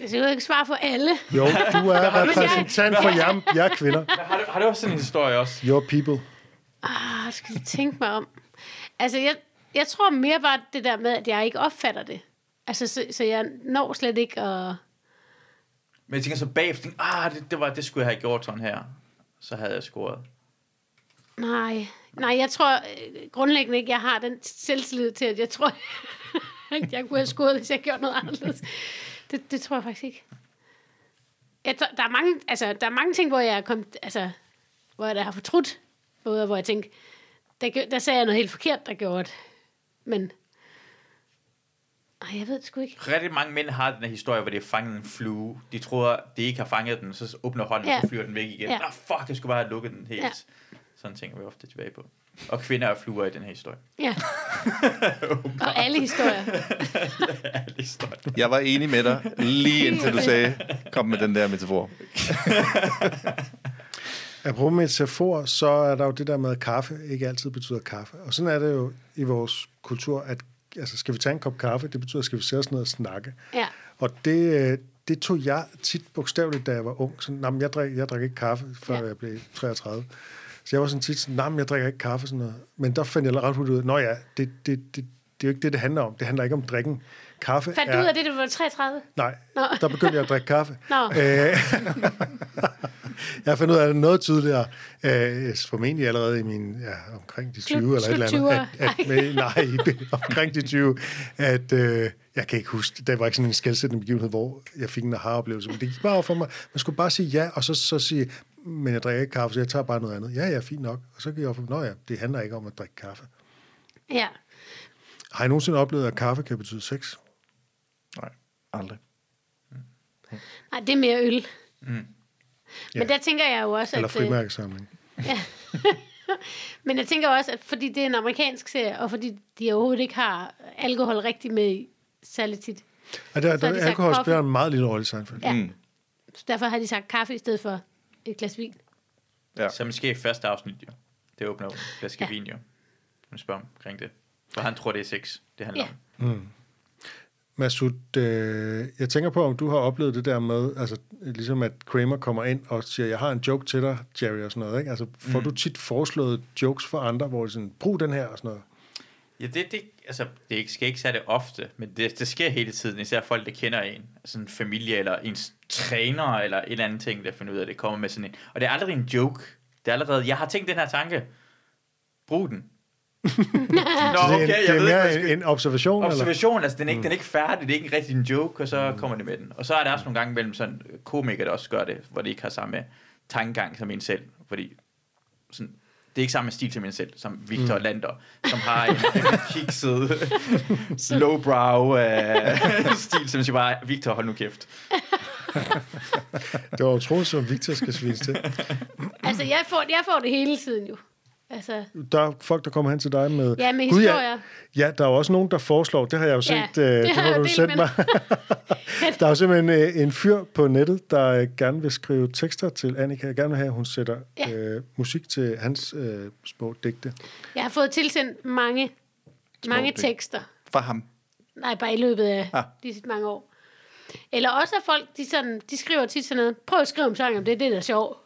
A: Jeg skal jo ikke svare for alle.
B: Jo, du er <laughs> repræsentant for jer, jer kvinder. <laughs>
D: Har du, har du også sådan en historie også?
B: Your people.
A: Ah, jeg skal lige tænke mig om. Altså, jeg, jeg tror mere bare det der med, at jeg ikke opfatter det. Altså, så, så jeg når slet ikke at...
D: Men jeg tænker så bagefter, ah, det, det, var, det skulle jeg have gjort sådan her. Så havde jeg scoret.
A: Nej, nej, jeg tror øh, grundlæggende ikke, jeg har den selvtillid til, at jeg tror, <laughs> at jeg kunne have skåret, hvis jeg gjorde noget anderledes. Det, det tror jeg faktisk ikke. Jeg, tror- der, er mange, altså, der er mange ting, hvor jeg er kommet, altså, hvor jeg har fortrudt, både hvor jeg tænkte, der, der sagde jeg noget helt forkert, der gjorde det. Men, ej, jeg ved det sgu ikke.
D: Rigtig mange mænd har den her historie, hvor de har fanget en flue. De tror, de ikke har fanget den, så åbner hånden,
A: Ja.
D: ja. så flyver den væk igen.
A: Ja.
D: Ah, fuck, jeg skulle bare have lukket den helt.
A: Ja.
D: Sådan tænker vi ofte tilbage på. Og kvinder er fluer i den her historie.
A: Ja. <laughs> Og alle historier. <laughs>
D: Alle historier.
C: Jeg var enig med dig, lige indtil du sagde, kom med den der metafor. <laughs>
B: Apropos metafor, så er der jo det der med, at kaffe ikke altid betyder kaffe. Og sådan er det jo i vores kultur, at altså, skal vi tage en kop kaffe, det betyder, skal vi sætte os ned og snakke.
A: Ja.
B: Og det, øh, det tog jeg tit bogstaveligt, da jeg var ung. Sådan, "Nå, men jeg, drik, jeg drik ikke kaffe, før
A: Ja.
B: ja. jeg blev 33. Så jeg var sådan tit sådan, nej, jeg drikker ikke kaffe. Sådan noget. Men der fandt jeg ret hurtigt ud nå ja, det, det, det, det er jo ikke det, det handler om. Det handler ikke om drikken. Kaffe
A: Fandt
B: er...
A: du ud af det, du var 33?
B: Nej,
A: Nå.
B: der begyndte jeg at drikke kaffe.
A: Nå.
B: Øh, <laughs> jeg fandt ud af det noget tydeligere, øh, formentlig allerede i min, ja, omkring de 20
A: Slut-
B: eller et eller andet. At, at, med, nej, omkring de 20, at øh, jeg kan ikke huske, det var ikke sådan en skældsættende begivenhed, hvor jeg fik en aha-oplevelse, men det gik bare over for mig. Man skulle bare sige ja, og så, så sige, men jeg drikker ikke kaffe, så jeg tager bare noget andet. Ja, ja, fint nok. Og så gik jeg op for, nå ja, det handler ikke om at drikke kaffe.
A: Ja.
B: Har I nogensinde oplevet, at kaffe kan betyde sex?
C: Nej, aldrig.
A: Nej, det er mere øl. Mm. Men
B: Ja.
A: der tænker jeg jo også,
B: Eller
A: at... øh,
B: frimærkesamling? <laughs>
A: Men jeg tænker også, at fordi det er en amerikansk serie, og fordi de overhovedet ikke har alkohol rigtig med i særlig tit.
B: Ja, der, der, alkohol spiller en meget lille rolle i Seinfeld.
A: Ja. Mm. Så derfor har de sagt kaffe i stedet for et glas vin.
C: Ja.
D: Så måske i første afsnit, jo. Det åbner jo en flaske
A: Ja.
D: vin, jo. Man spørger omkring det. For han tror, det er sex, det handler
A: Ja.
D: om.
B: Masud, øh, jeg tænker på, om du har oplevet det der med, altså ligesom at Kramer kommer ind og siger, jeg har en joke til dig, Jerry, og sådan noget, ikke? Altså, får mm. du tit foreslået jokes for andre, hvor det sådan, brug den her, og sådan noget?
D: Ja, det, det, altså, det ikke- sker ikke særlig ofte, men det, det sker hele tiden, især folk, der kender en. Altså en familie, eller ens træner, eller et eller andet ting, der finder ud af, at det kommer med sådan en. Og det er aldrig en joke. Det er allerede, jeg har tænkt den her tanke. Brug den. <laughs> Nå,
B: er,
D: okay,
B: en, det
D: jeg
B: er
D: ved ikke,
B: mere
D: jeg
B: en,
D: skal...
B: en observation, eller?
D: Observation, altså den er, ikke, den er ikke færdig, det er ikke rigtig en joke, og så kommer det med den. Og så er der også nogle gange mellem sådan komikere, der også gør det, hvor de ikke har samme tankegang som en selv, fordi sådan, det er ikke samme stil som en selv, som Victor mm. Lander, som har en, en kikset, <laughs> lowbrow uh, stil, som siger bare, Victor, hold nu kæft.
B: Det var utroligt, som Victor skal svines til.
A: Altså, jeg får, jeg får det hele tiden jo. Altså,
B: Der er folk, der kommer hen til dig med...
A: Ja, med
B: Gud,
A: historier.
B: Ja, der er jo også nogen, der foreslår, det har jeg jo set,
A: Ja,
B: øh,
A: det
B: det,
A: har jeg
B: du sendt mig. <laughs> der er jo simpelthen øh, en fyr på nettet, der øh, gerne vil skrive tekster til Annika. Jeg gerne vil have, at hun sætter
A: Ja.
B: øh, musik til hans øh, små digte.
A: jeg har fået tilsendt mange, mange tekster.
C: For ham.
A: Nej, bare i løbet af
C: Ah.
A: de sidste mange år. Eller også at folk, de, sådan, de skriver tit sådan noget, prøv at skrive om sang om det, det er da sjovt.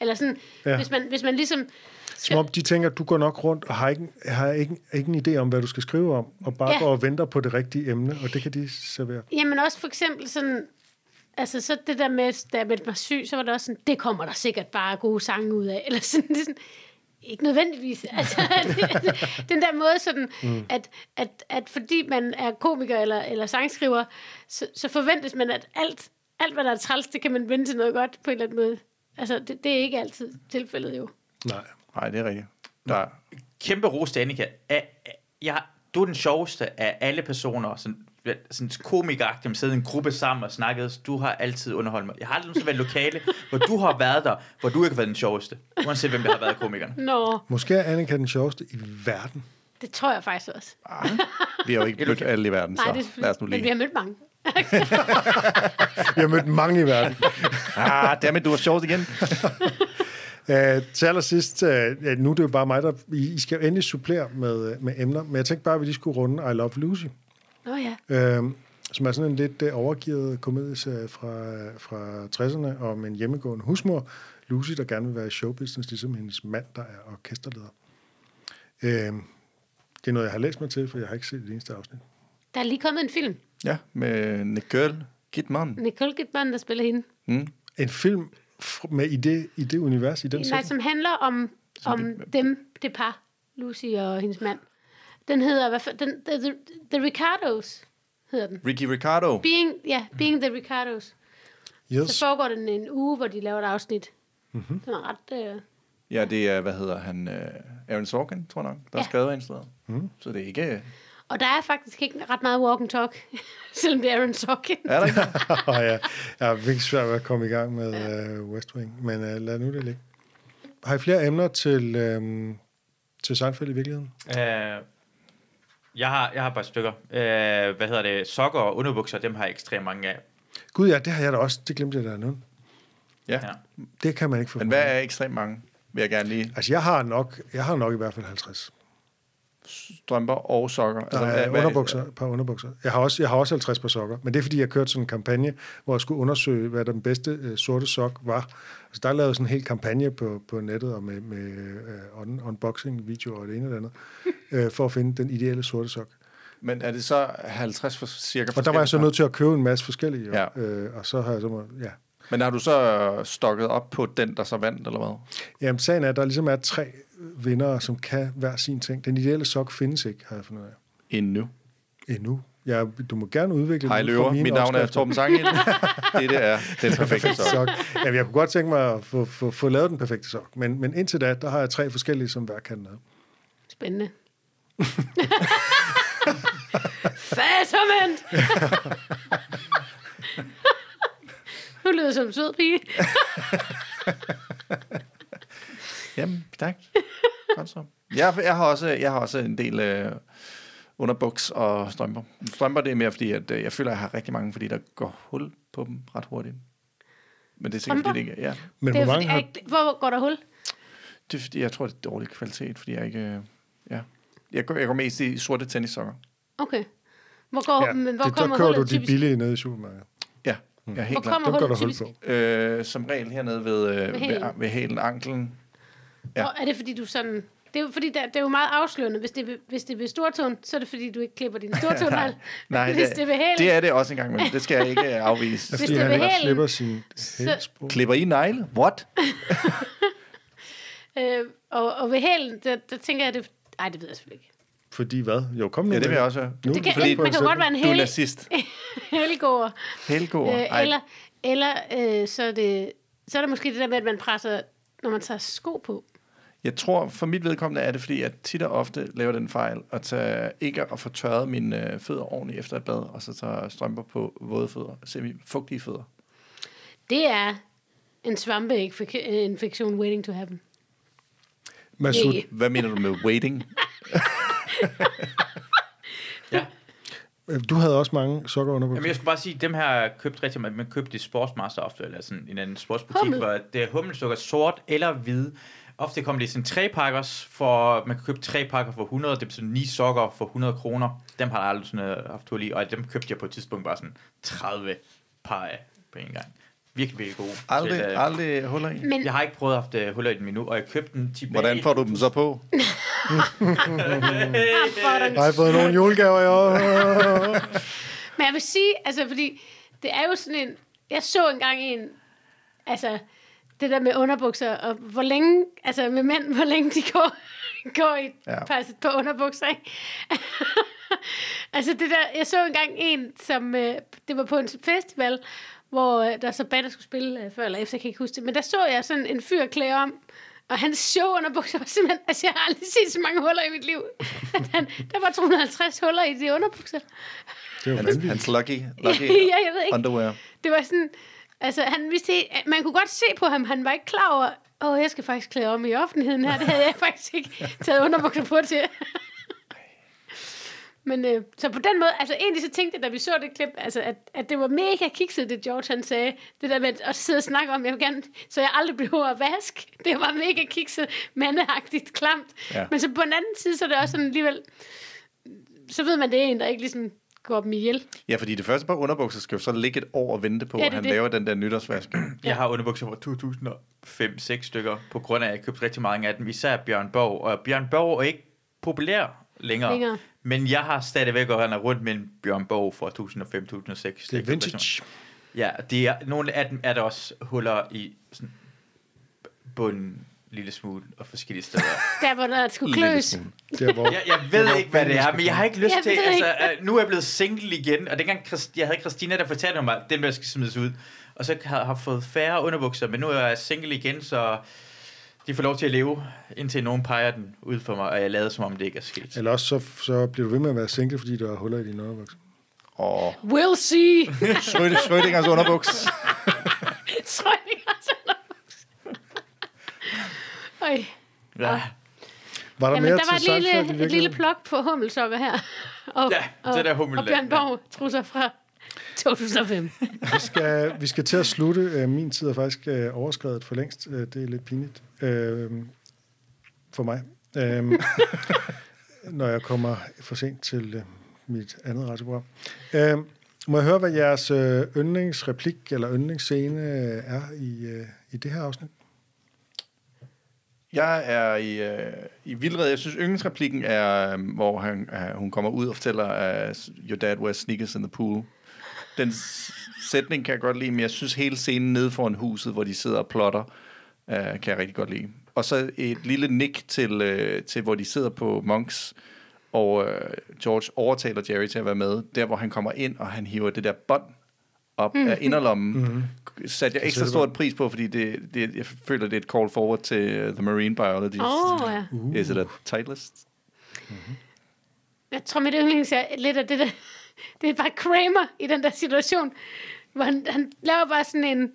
A: Eller sådan,
B: Ja.
A: ja. hvis, man, hvis man ligesom...
B: Som om de tænker, at du går nok rundt og har ikke, har ikke, ikke en idé om, hvad du skal skrive om, og bare ja. Går og venter på det rigtige emne, og det kan de servere.
A: Jamen også for eksempel sådan... Altså så det der med, da jeg meldte mig syg, så var det også sådan, det kommer der sikkert bare gode sange ud af. <laughs> Eller sådan, det sådan ikke nødvendigvis. <laughs> Altså, <laughs> den der måde sådan, mm. at, at, at fordi man er komiker eller, eller sangskriver, så, så forventes man, at alt, alt, hvad der er træls, det kan man vende til noget godt på en eller anden måde. Altså, det, det er ikke altid tilfældet jo.
B: Nej.
C: Nej, det er rigtigt. Der, er-
D: Kæmpe ros til Annika. Er, er, jeg, du er den sjoveste af alle personer, sådan, sådan komikeragtigt, man sidder i en gruppe sammen og snakket. Du har altid underholdt mig. Jeg har aldrig nogensinde været lokale, <laughs> hvor du har været der, hvor du ikke har været den sjoveste. Uanset hvem der har været komikeren.
A: Nå,
B: Måske er Annika den sjoveste i verden.
A: Det tror jeg faktisk også.
C: Vi har jo ikke <laughs> mødt alle i verden,
A: Nej, det
C: så lad os nu
A: men vi
C: lige.
A: har mødt mange. <laughs>
B: Vi har mødt mange i verden.
C: Ah, dammit, du var sjovt igen.
B: Uh, til allersidst, uh, nu er det jo bare mig, der... I, I skal jo endelig supplere med, øh, med emner, men jeg tænkte bare, at vi lige skulle runde I Love Lucy,
A: Nå ja.
B: uh, som er sådan en lidt uh, overgivet komedieserie fra, fra 60'erne om en hjemmegående husmor, Lucy, der gerne vil være i showbusiness, ligesom hendes mand, der er orkesterleder. Uh, det er noget, jeg har læst mig til, for jeg har ikke set det eneste afsnit.
A: Der er lige kommet en film.
C: Ja, med Nicole Kidman.
A: Nicole Kidman, der spiller hende.
C: Mm.
B: En film med i det, i det univers, i den
A: Nej, som handler om, om dem, det par, Lucy og hendes mand. Den hedder, hvad for, den, the, the, the Ricardos hedder den.
C: Ricky Ricardo.
A: Being, ja, Being the Ricardos.
B: Yes.
A: Så foregår den en uge, hvor de laver et afsnit.
B: Mhm.
A: Mm-hmm. Den er ret... Øh,
C: Ja, det er, hvad hedder han, uh, Aaron Sorkin, tror jeg nok, der
A: Ja.
C: skrevet og instrueret.
B: Mhm.
C: Så det er ikke...
A: og der er faktisk ikke ret meget walk and talk, <laughs> selvom det er Aaron Sorkin.
C: Er der ikke? <laughs>
B: Og ja, jeg er virkelig svært ved at komme i gang med ja. uh, West Wing, men uh, lad nu det ligge. Har I flere emner til, um, til Seinfeld i virkeligheden?
D: Øh, jeg, har, jeg har bare stykker. Øh, hvad hedder det? Sokker og underbukser, dem har jeg ekstremt mange af.
B: Gud ja, det har jeg da også. Det glemte jeg da nu.
C: Ja.
D: Ja.
B: Det kan man ikke få.
C: Men hvad er ekstremt mange? Vil jeg gerne lige
B: Altså, jeg har nok, jeg har nok i hvert fald 50.
C: strømper og sokker.
B: Der
C: hvad-
B: er
C: hvad-
B: underbukser, et par underbukser. Jeg har, også, jeg har også 50 par sokker, men det er, fordi jeg kørte sådan en kampagne, hvor jeg skulle undersøge, hvad den bedste øh, sorte sok var. Altså, der er lavet sådan en hel kampagne på, på nettet, og med, med øh, un, unboxing-videoer og det ene og det andet, <laughs> øh, for at finde den ideelle sorte sok.
C: Men er det så 50 for cirka
B: Og der var jeg så nødt til at købe en masse forskellige, jo.
C: Ja.
B: øh, og så har jeg så må, ja.
C: Men har du så stokket op på den, der så vandt, eller hvad?
B: Jamen, sagen er, at der ligesom er tre vindere, som kan hver sin ting. Den ideelle sok findes ikke, har jeg fundet ud af.
C: Endnu.
B: Endnu. Ja, du må gerne udvikle
C: Hej løver,
B: mine
C: mit navn er. Torben Sangild. <laughs> det, det er den perfekte sok.
B: sok. Jamen, jeg kunne godt tænke mig at få, få, få lavet den perfekte sok. Men, men indtil da, der har jeg tre forskellige, som hver kan noget.
A: Spændende. <laughs> Fasament! <laughs> nu lyder det som en sød pige. <laughs>
C: Jamen, tak. Godt så. Jeg, jeg, har også, jeg har også en del øh, underbuks og strømper. Strømper, det er mere fordi, at øh, jeg føler, at jeg har rigtig mange, fordi der går hul på dem ret hurtigt. Men det er sikkert, fordi det ikke ja.
B: Men
A: Det er
B: hvor
A: fordi,
B: mange har...
A: hvor går der hul?
C: Det er fordi, jeg tror, det er dårlig kvalitet, fordi jeg ikke... Øh, ja. Jeg går, jeg går mest i sorte tennissokker.
A: Okay. Hvor, går,
B: Ja,
A: men hvor
B: det, der
A: kommer
B: kører du de
A: typisk?
B: billige nede i supermarkedet.
C: Ja, ja helt
A: Hvor
C: klart.
A: kommer
B: Dem
A: hullet
B: hul
A: typisk?
C: Øh, som regel hernede ved, øh, ved,
A: hælen.
C: ved hælen, anklen. Ja.
A: Ja. Er det fordi, du sådan... Det er jo fordi, der, det er jo meget afslørende. Hvis det, er hvis det er ved stortåen, så er det fordi, du ikke klipper din <laughs> stortån.
C: Nej, <laughs>
A: hvis
C: det,
A: det er ved hælen,
C: det er det også engang, men det skal jeg ikke øh, afvise. <laughs>
A: Hvis
B: Fordi
A: det er ved hælen,
B: slipper sin hælsbrug.
C: Klipper I negle? What?
A: øh, og, og ved hælen, der, der tænker jeg, det... Nej, det ved jeg selvfølgelig ikke.
B: Fordi hvad? Jo, kom nu.
C: Ja, det vil jeg også høre.
B: Nu,
A: Det kan,
B: fordi-
A: man kan godt være en
C: Du er
A: hel,
C: nazist. <laughs>
A: helgård.
C: Helgård.
A: Øh, eller eller øh, så, er det, så er det måske det der med, at man presser, når man tager sko på.
C: Jeg tror, for mit vedkommende er det, fordi jeg tit og ofte laver den fejl, at tage, ikke at få tørret mine øh, fødder ordentligt efter et bad, og så tager strømper på våde fødder, semi-fugtige fødder.
A: Det er en svampeinfektion waiting to happen.
B: Masud,
A: Yeah.
C: Hvad mener du med waiting? <laughs> <laughs>
D: Ja.
B: du havde også mange sokker under
D: Jamen, jeg skulle bare sige, dem her har jeg købt rigtig meget. Man købte i Sportsmaster ofte, eller sådan en anden sportsbutik,
A: Hummel.
D: hvor det er hummelsukker sort eller hvid. Ofte kommer det i sådan tre pakkers, for man kan købe tre pakker for 100, det er sådan ni sokker for 100 kroner. Dem har jeg aldrig sådan øh, haft hul i, og dem købte jeg på et tidspunkt bare sådan 30 par af på en gang. Virkelig, virkelig gode.
C: Aldrig,
D: Til, øh,
C: aldrig huller i.
A: Men
D: Jeg har ikke prøvet at have haft uh, huller i den endnu, og jeg købte den tilbage.
C: Hvordan får du dem så på? <laughs>
B: Har jeg fået nogle julegaver i år?
A: Men jeg vil sige, altså fordi det er jo sådan en, jeg så engang en, altså det der med underbukser, og hvor længe, altså med mænd, hvor længe de går, <laughs> går i
C: Ja.
A: par, på underbukser, ikke? <laughs> altså det der, jeg så engang en, som, øh, det var på en festival, hvor øh, der så bander skulle spille øh, før eller efter, jeg kan ikke huske det, men der så jeg sådan en fyr klæde om, og hans show underbukser var simpelthen, <laughs> altså jeg har aldrig set så mange huller i mit liv. <laughs> Han, der var 250 huller i de underbukser.
B: Det er jo
C: Hans, hans lucky, <laughs> lucky
A: ja, jeg ved ikke.
C: underwear.
A: Det var sådan, altså han vidste, man kunne godt se på ham, han var ikke klar over, åh, jeg skal faktisk klæde om i offentligheden her, det havde jeg faktisk ikke taget underbukser på til. Men øh, så på den måde, altså egentlig så tænkte jeg, da vi så det klip, altså, at, at det var mega kikset, det George han sagde. Det der med at sidde og snakke om, jeg vil gerne, så jeg aldrig behøver at vaske. Det var mega kikset, mandeagtigt, klamt.
C: Ja.
A: Men så på den anden side, så er det også sådan alligevel, så ved man, det er en, der ikke ligesom går dem ihjel.
C: Ja, fordi det første par underbukser skal jo så ligge et år og vente på,
A: Ja,
C: at han
A: det.
C: laver den der nytårsvask.
D: Jeg har underbukser fra 2005-6 stykker, på grund af, at jeg købte rigtig mange af dem, især Bjørn Borg. Og Bjørn Borg er ikke populær længere,
A: Længere.
D: Men jeg har stadigvæk og render rundt med en Bjørn Borg fra 2005-2006.
B: Det er vintage.
D: Ja, de er, nogle af dem er der også huller i sådan bunden lille smule og forskellige steder. <laughs>
A: Der, hvor der skulle kløs.
B: Der, hvor,
D: Jeg, jeg ved ikke, hvad det er, men jeg har ikke lyst
A: Jeg
D: til... Altså, øh, nu er jeg blevet single igen, og dengang Christ- jeg havde Christina, der fortalte mig, at den der skal smides ud. Og så har jeg fået færre underbukser, men nu er jeg single igen, så de får lov til at leve, indtil nogen peger den ud for mig, og jeg lader som om det ikke er sket.
B: eller også så, så bliver du ved med at være single, fordi der er huller i dine underbukser.
C: Og
A: We'll see. <laughs>
C: Schrödingers underbuks.
A: Schrødingers underbuks. <laughs> Øj.
D: Ja,
B: Var der
A: Jamen,
B: mere
A: der var
B: til
A: et lille, et lille plok på hummelsokker her. Og,
D: Ja,
A: og,
D: det der hummel
A: Og. Bjørn Borg trusser fra <laughs> 2005.
B: Vi skal, vi skal til at slutte. Øh, Min tid er faktisk øh, overskrevet for længst. Øh, Det er lidt pinligt øh, for mig. Øh, <laughs> når jeg kommer for sent til mit andet radioprogram. Øh, må jeg høre, hvad jeres yndlingsreplik eller yndlingsscene er i, i det her afsnit?
C: Jeg er i, øh, i vildred. Jeg synes, yndlingsreplikken er, hvor han, øh, hun kommer ud og fortæller, at your dad wears sneakers in the pool. Den sætning kan jeg godt lide, men jeg synes hele scenen nede foran huset, hvor de sidder og plotter, øh, kan jeg rigtig godt lide. Og så et lille nick til, øh, til hvor de sidder på Monks, og øh, George overtaler Jerry til at være med. Der, hvor han kommer ind, og han hiver det der bånd op mm. af inderlommen, mm. satte jeg ekstra
B: Kassettebånd.
C: stort pris på, fordi det, det, jeg føler, det er et call forward til uh, The Marine Biologist.
A: Oh, ja.
C: Uh. Is it a Titleist?
A: Jeg tror, mit yndlings er lidt af det der... Det er bare Kramer i den der situation, hvor han, han laver bare sådan en,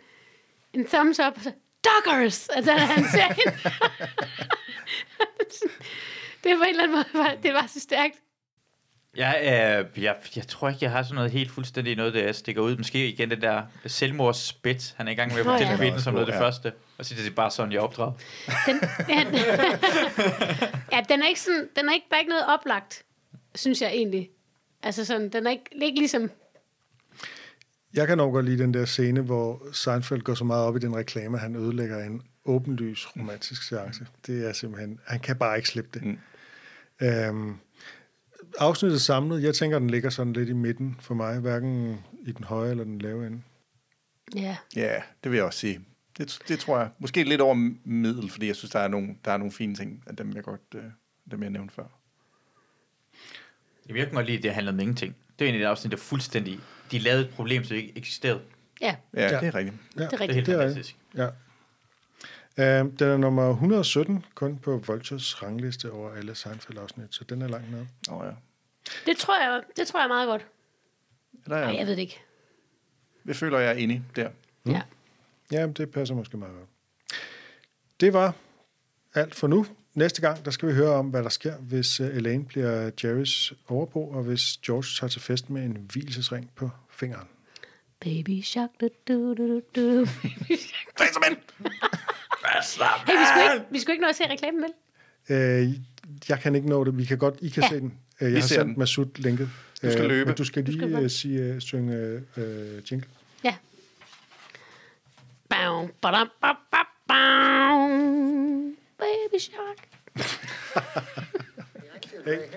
A: en thumbs up, og så, Doggers! Altså, han <laughs> ser hende. <laughs> det var en eller anden måde, var, det var så stærkt.
D: Jeg, øh, jeg, jeg tror ikke, jeg har sådan noget helt fuldstændig noget, der stikker ud. Måske igen det der selvmordsspit, han er i gang med at fortælle
A: ja.
D: kvinden som noget af det
C: Ja.
D: første. Og så det er bare sådan, jeg opdrager.
A: Den, ja, <laughs> ja, den er ikke sådan, den er ikke, der er ikke noget oplagt, synes jeg egentlig. Altså sådan, den er ikke, ikke ligesom,
B: Jeg kan nok godt lide den der scene, hvor Seinfeld går så meget op i den reklame, at han ødelægger en åbenlys romantisk seance. Det er simpelthen... Han kan bare ikke slippe det. Mm. Øhm, afsnittet samlet, jeg tænker, den ligger sådan lidt i midten for mig, hverken i den høje eller den lave ende.
A: ja.
C: Ja, det vil jeg også sige. Det, det tror jeg. Måske lidt over middel, fordi jeg synes, der er nogle, der er nogle fine ting af dem, jeg godt øh, dem, jeg nævnte før.
D: Jeg vil godt lide, at det handler om ingenting. Det er egentlig et afsnit, der er fuldstændig... De lavede et problem, som ikke eksisterede.
A: Ja,
C: Ja, det er rigtigt.
B: Ja,
A: det er
D: Det er
A: rigtigt.
D: helt
B: Det er
D: fantastisk.
B: Ja. Øhm, den er nummer 117, kun på Vultures rangliste over alle Seinfeld-afsnit, så den er langt nede.
C: Åh, oh, ja.
A: Det tror jeg, det tror jeg meget godt.
C: Eller, ja.
A: jeg ved det ikke.
C: Jeg føler, jeg er enig der.
A: Mm. Ja.
B: Ja, det passer måske meget godt. Det var alt for nu. Næste gang, der skal vi høre om, hvad der sker, hvis øh, Elaine bliver Jerrys overbo, og hvis George tager til fest med en hvilesesring på fingeren.
A: Baby shark, du, du, du, du, du. Baby shark. hey, vi skulle, ikke, vi skulle ikke nå at se reklamen, vel?
B: Øh, jeg kan ikke nå det. Vi kan godt, I kan
A: Ja.
B: se den. Øh, Jeg
C: Vi
B: har sendt
C: den.
B: Masud linket.
C: Du skal
B: Øh,
C: løbe.
B: Men du skal
A: Du skal
B: lige
A: bare-
B: øh, sige, uh, synge øh, jingle.
A: Ja. Bow, badam, bap, bap, bow. Baby shark. <laughs>
B: Hey.